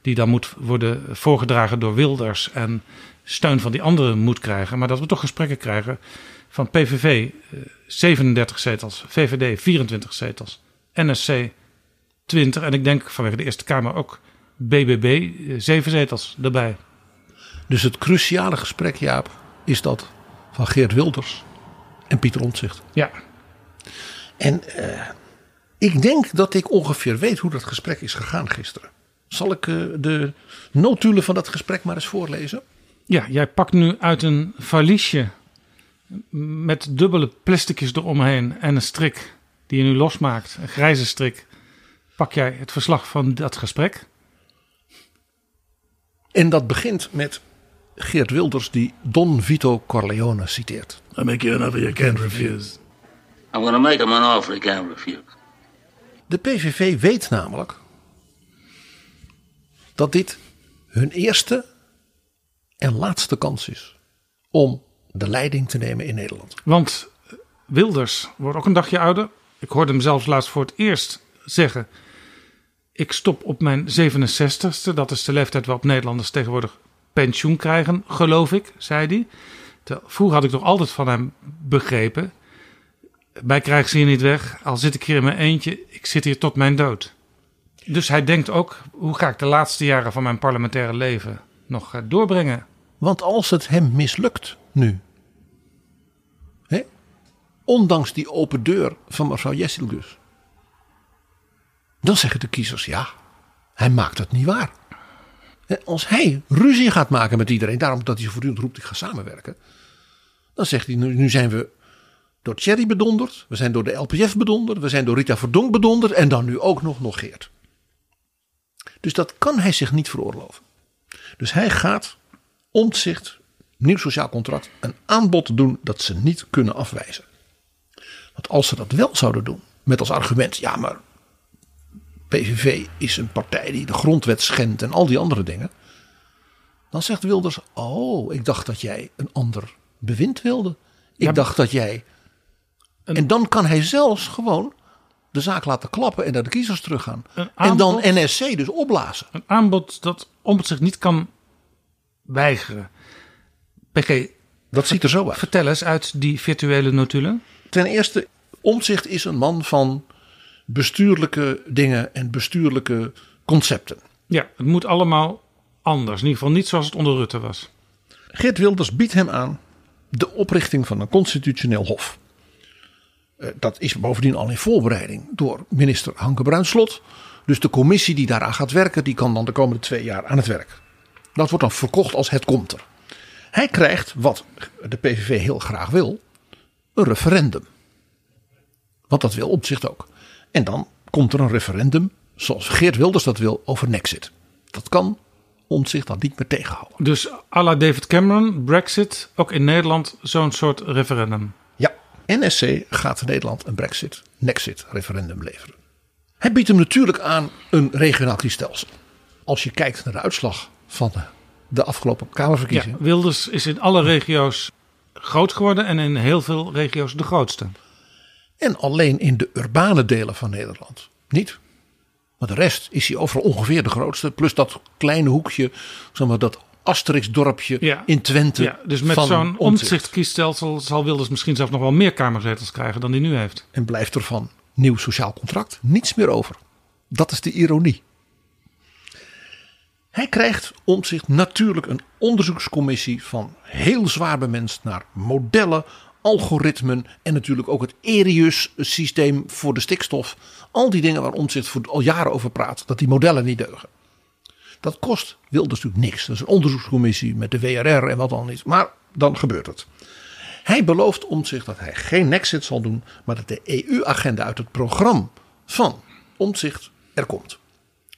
Die dan moet worden voorgedragen door Wilders en steun van die anderen moet krijgen. Maar dat we toch gesprekken krijgen van PVV eh, 37 zetels, VVD 24 zetels, NSC 20. En ik denk vanwege de Eerste Kamer ook BBB 7 zetels erbij. Dus het cruciale gesprek, Jaap, is dat van Geert Wilders en Pieter Omtzigt. Ja. En eh, ik denk dat ik ongeveer weet hoe dat gesprek is gegaan gisteren. Zal ik eh, de notulen van dat gesprek maar eens voorlezen? Ja, jij pakt nu uit een valiesje met dubbele plasticjes eromheen en een strik die je nu losmaakt, een grijze strik, pak jij het verslag van dat gesprek. En dat begint met Geert Wilders die Don Vito Corleone citeert. I make you an offer you can't refuse. I'm going to make him an offer he can't refuse. De PVV weet namelijk dat dit hun eerste en laatste kans is om de leiding te nemen in Nederland. Want Wilders wordt ook een dagje ouder. Ik hoorde hem zelfs laatst voor het eerst zeggen: Ik stop op mijn 67ste. Dat is de leeftijd waarop Nederlanders tegenwoordig pensioen krijgen, geloof ik, zei hij. Vroeger had ik toch altijd van hem begrepen. Mij krijgen ze hier niet weg, al zit ik hier in mijn eentje. Ik zit hier tot mijn dood. Dus hij denkt ook: hoe ga ik de laatste jaren van mijn parlementaire leven nog eh, doorbrengen? Want als het hem mislukt nu, ondanks die open deur van mevrouw Jessil dus, dan zeggen de kiezers ja, hij maakt het niet waar. Als hij ruzie gaat maken met iedereen, daarom dat hij zo voortdurend roept ik ga samenwerken, dan zegt hij nu, zijn we door Thierry bedonderd, we zijn door de LPF bedonderd, we zijn door Rita Verdonk bedonderd en dan nu ook nog nog Geert. Dus dat kan hij zich niet veroorloven. Dus hij gaat omzicht, nieuw sociaal contract, een aanbod doen dat ze niet kunnen afwijzen. Want als ze dat wel zouden doen, met als argument, ja maar PVV is een partij die de grondwet schendt en al die andere dingen. Dan zegt Wilders, oh, ik dacht dat jij een ander bewind wilde. Ik Ja, dacht dat jij... En dan kan hij zelfs gewoon de zaak laten klappen en naar de kiezers teruggaan. En dan NSC dus opblazen. Een aanbod dat om het zich niet kan weigeren. PG, dat ziet er zo uit. Vertel eens uit die virtuele notulen. Ten eerste, Omtzigt is een man van bestuurlijke dingen en bestuurlijke concepten. Ja, het moet allemaal anders. In ieder geval niet zoals het onder Rutte was. Geert Wilders biedt hem aan de oprichting van een constitutioneel hof. Eh, Dat is bovendien al in voorbereiding door minister Hanke Bruinslot. Dus de commissie die daaraan gaat werken, die kan dan de komende twee jaar aan het werk. Dat wordt dan verkocht als het komt er. Hij krijgt, wat de PVV heel graag wil, een referendum. Want dat wil Omtzigt ook. En dan komt er een referendum, zoals Geert Wilders dat wil, over Nexit. Dat kan Omtzigt dat niet meer tegenhouden. Dus à la David Cameron, Brexit, ook in Nederland zo'n soort referendum. Ja, NSC gaat Nederland een Brexit, Nexit referendum leveren. Het biedt hem natuurlijk aan een regionaal kiesstelsel. Als je kijkt naar de uitslag van de, afgelopen Ja, Kamerverkiezingen. Wilders is in alle regio's groot geworden en in heel veel regio's de grootste. En alleen in de urbane delen van Nederland niet. Maar de rest is hij overal ongeveer de grootste. Plus dat kleine hoekje, zeg maar, dat Asterix-dorpje Ja. in Twente. Ja, dus met zo'n omzichtkiesstelsel zal Wilders misschien zelfs nog wel meer kamerzetels krijgen dan hij nu heeft. En blijft er van nieuw sociaal contract niets meer over. Dat is de ironie. Hij krijgt om zich natuurlijk een onderzoekscommissie van heel zwaar bemenst naar modellen, algoritmen en natuurlijk ook het Erius systeem voor de stikstof. Al die dingen waar Omtzigt voor al jaren over praat, dat die modellen niet deugen. Dat kost Wilders natuurlijk niks. Dat is een onderzoekscommissie met de WRR en wat dan niet. Maar dan gebeurt het. Hij belooft Omtzigt dat hij geen Nexit zal doen, maar dat de EU-agenda uit het programma van Omtzigt er komt.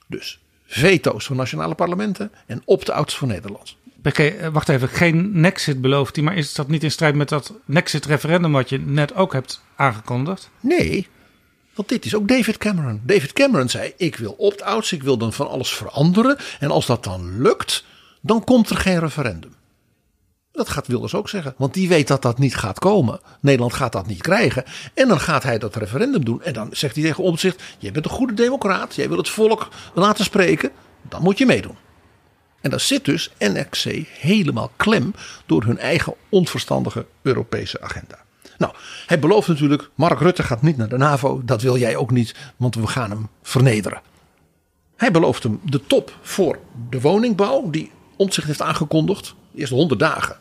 Dus veto's van nationale parlementen en opt-outs voor Nederland. PK, eh, wacht even, geen Nexit belooft hij, maar is dat niet in strijd met dat Nexit-referendum wat je net ook hebt aangekondigd? Nee, want dit is ook David Cameron. David Cameron zei: Ik wil opt-outs, ik wil dan van alles veranderen. En als dat dan lukt, dan komt er geen referendum. Dat gaat Wilders ook zeggen, want die weet dat dat niet gaat komen. Nederland gaat dat niet krijgen. En dan gaat hij dat referendum doen. En dan zegt hij tegen Omtzigt: Jij bent een goede democraat, jij wil het volk laten spreken, dan moet je meedoen. En daar zit dus NRC helemaal klem door hun eigen onverstandige Europese agenda. Nou, hij belooft natuurlijk, Mark Rutte gaat niet naar de NAVO. Dat wil jij ook niet, want we gaan hem vernederen. Hij belooft hem de top voor de woningbouw, die Omtzigt heeft aangekondigd. De eerste 100 dagen.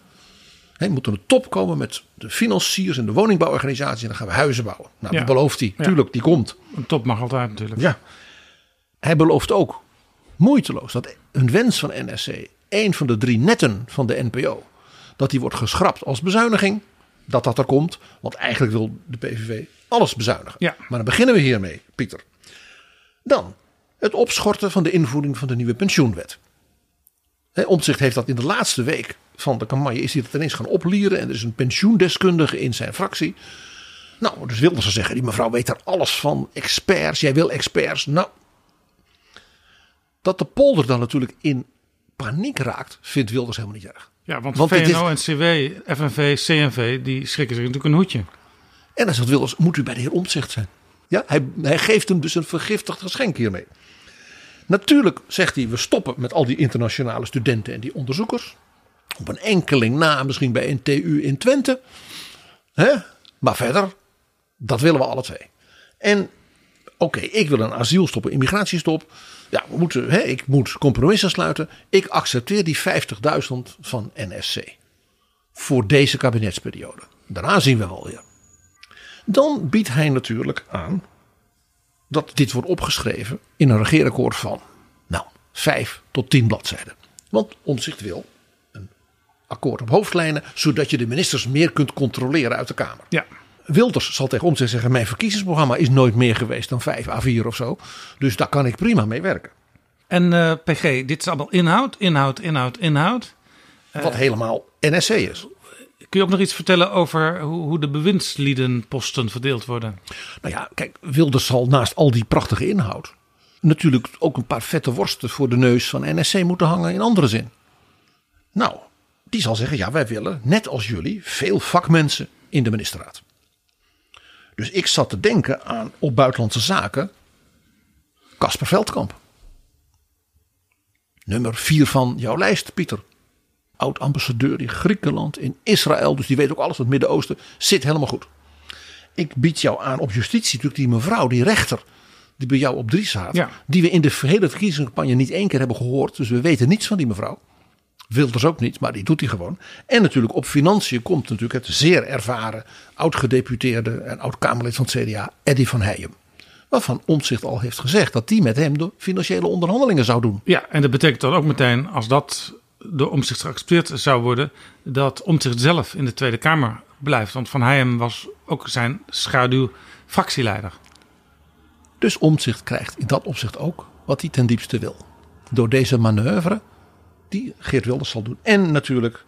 Hij moet er een top komen met de financiers en de woningbouworganisatie. En dan gaan we huizen bouwen. Nou, Ja. dat belooft hij. Ja. Tuurlijk, die komt. Een top mag altijd natuurlijk. Ja. Hij belooft ook moeiteloos dat een wens van NSC, een van de drie netten van de NPO, dat die wordt geschrapt als bezuiniging. Dat dat er komt, want eigenlijk wil de PVV alles bezuinigen. Ja. Maar dan beginnen we hiermee, Pieter. Dan het opschorten van de invoering van de nieuwe pensioenwet. Omtzigt heeft dat in de laatste week van de campagne is hij dat ineens gaan oplieren. En er is een pensioendeskundige in zijn fractie. Nou, dus wilden ze zeggen, die mevrouw weet er alles van. Experts, jij wil experts. Nou, dat de polder dan natuurlijk in paniek raakt, vindt Wilders helemaal niet erg. Ja, want, Want is- VNO, NCW, FNV, CNV, die schrikken zich natuurlijk een hoedje. En dan zegt Wilders, moet u bij de heer Omtzigt zijn. Ja, hij, hij geeft hem dus een vergiftigd geschenk hiermee. Natuurlijk zegt hij, we stoppen met al die internationale studenten en die onderzoekers. Op een enkeling na, misschien bij een TU in Twente. Hè? Maar verder, dat willen we alle twee. En oké, ik wil een asielstop, een immigratiestop. Ja, we moeten, hè, ik moet compromissen sluiten. Ik accepteer die 50.000 van NSC. Voor deze kabinetsperiode. Daarna zien we wel weer. Dan biedt hij natuurlijk aan dat dit wordt opgeschreven in een regeerakkoord van nou, vijf tot tien bladzijden. Want Omtzigt wil een akkoord op hoofdlijnen, zodat je de ministers meer kunt controleren uit de Kamer. Ja. Wilders zal tegen Omtzigt zeggen, mijn verkiezingsprogramma is nooit meer geweest dan 5 A4 of zo. Dus daar kan ik prima mee werken. En eh, PG, dit is allemaal inhoud, inhoud, inhoud, inhoud. Wat helemaal NSC is. Kun je ook nog iets vertellen over hoe, de bewindsliedenposten verdeeld worden? Nou ja, kijk, Wilders zal naast al die prachtige inhoud natuurlijk ook een paar vette worsten voor de neus van NSC moeten hangen in andere zin. Nou, die zal zeggen, ja, wij willen, net als jullie, veel vakmensen in de ministerraad. Dus ik zat te denken aan op buitenlandse zaken Casper Veldkamp. Nummer vier van jouw lijst, Pieter. Oud-ambassadeur in Griekenland, in Israël. Dus die weet ook alles van het Midden-Oosten. Zit helemaal goed. Ik bied jou aan op justitie natuurlijk die mevrouw, die rechter. Die bij jou op drie. Ja. Die we in de hele verkiezingscampagne niet één keer hebben gehoord. Dus we weten niets van die mevrouw. Wilders ook niet, maar die doet hij gewoon. En natuurlijk op financiën komt natuurlijk het zeer ervaren oud-gedeputeerde en oud-Kamerlid van het CDA, Eddy van Heijem. Waarvan Omtzigt al heeft gezegd dat die met hem de financiële onderhandelingen zou doen. Ja, en dat betekent dan ook meteen, als dat door Omtzigt geaccepteerd zou worden, dat Omtzigt zelf in de Tweede Kamer blijft. Want Van Heijem was ook zijn schaduw fractieleider. Dus Omtzigt krijgt in dat opzicht ook wat hij ten diepste wil. Door deze manoeuvre die Geert Wilders zal doen. En natuurlijk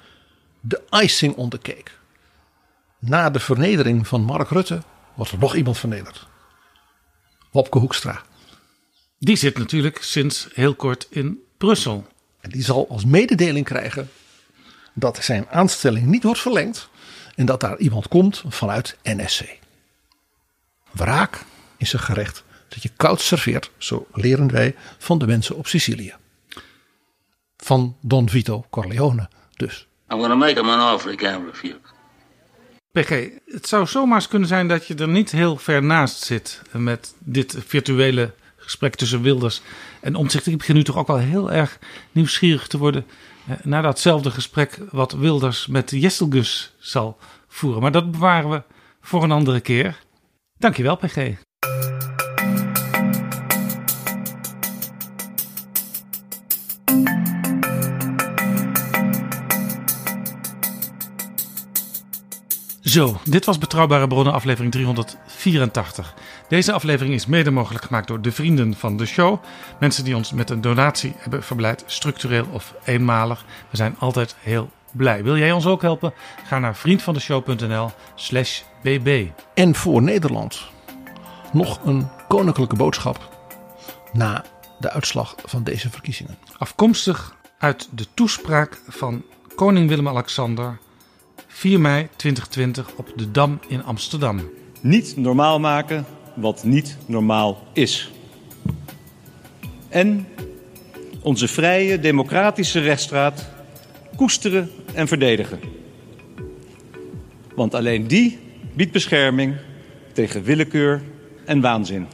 de icing on the cake. Na de vernedering van Mark Rutte wordt er nog iemand vernederd. Wopke Hoekstra. Die zit natuurlijk sinds heel kort in Brussel. En die zal als mededeling krijgen dat zijn aanstelling niet wordt verlengd. En dat daar iemand komt vanuit NSC. Wraak is een gerecht dat je koud serveert, zo leren wij van de mensen op Sicilië. Van Don Vito Corleone dus. I'm going to make him an offer he can't refuse. PG, het zou zomaar eens kunnen zijn dat je er niet heel ver naast zit met dit virtuele gesprek tussen Wilders en Omtzigt. Ik begin nu toch ook wel heel erg nieuwsgierig te worden eh, naar datzelfde gesprek wat Wilders met Jesselgus zal voeren. Maar dat bewaren we voor een andere keer. Dankjewel, PG. Zo, dit was Betrouwbare Bronnen, aflevering 384. Deze aflevering is mede mogelijk gemaakt door de vrienden van de show. Mensen die ons met een donatie hebben verblijd, structureel of eenmalig. We zijn altijd heel blij. Wil jij ons ook helpen? Ga naar vriendvandeshow.nl/slash bb. En voor Nederland nog een koninklijke boodschap na de uitslag van deze verkiezingen. Afkomstig uit de toespraak van koning Willem-Alexander 4 mei 2020 op de Dam in Amsterdam. Niet normaal maken wat niet normaal is. En onze vrije democratische rechtsstraat koesteren en verdedigen. Want alleen die biedt bescherming tegen willekeur en waanzin.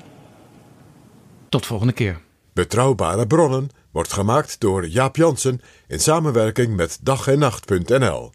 Tot volgende keer. Betrouwbare bronnen wordt gemaakt door Jaap Jansen in samenwerking met dag en nacht.nl.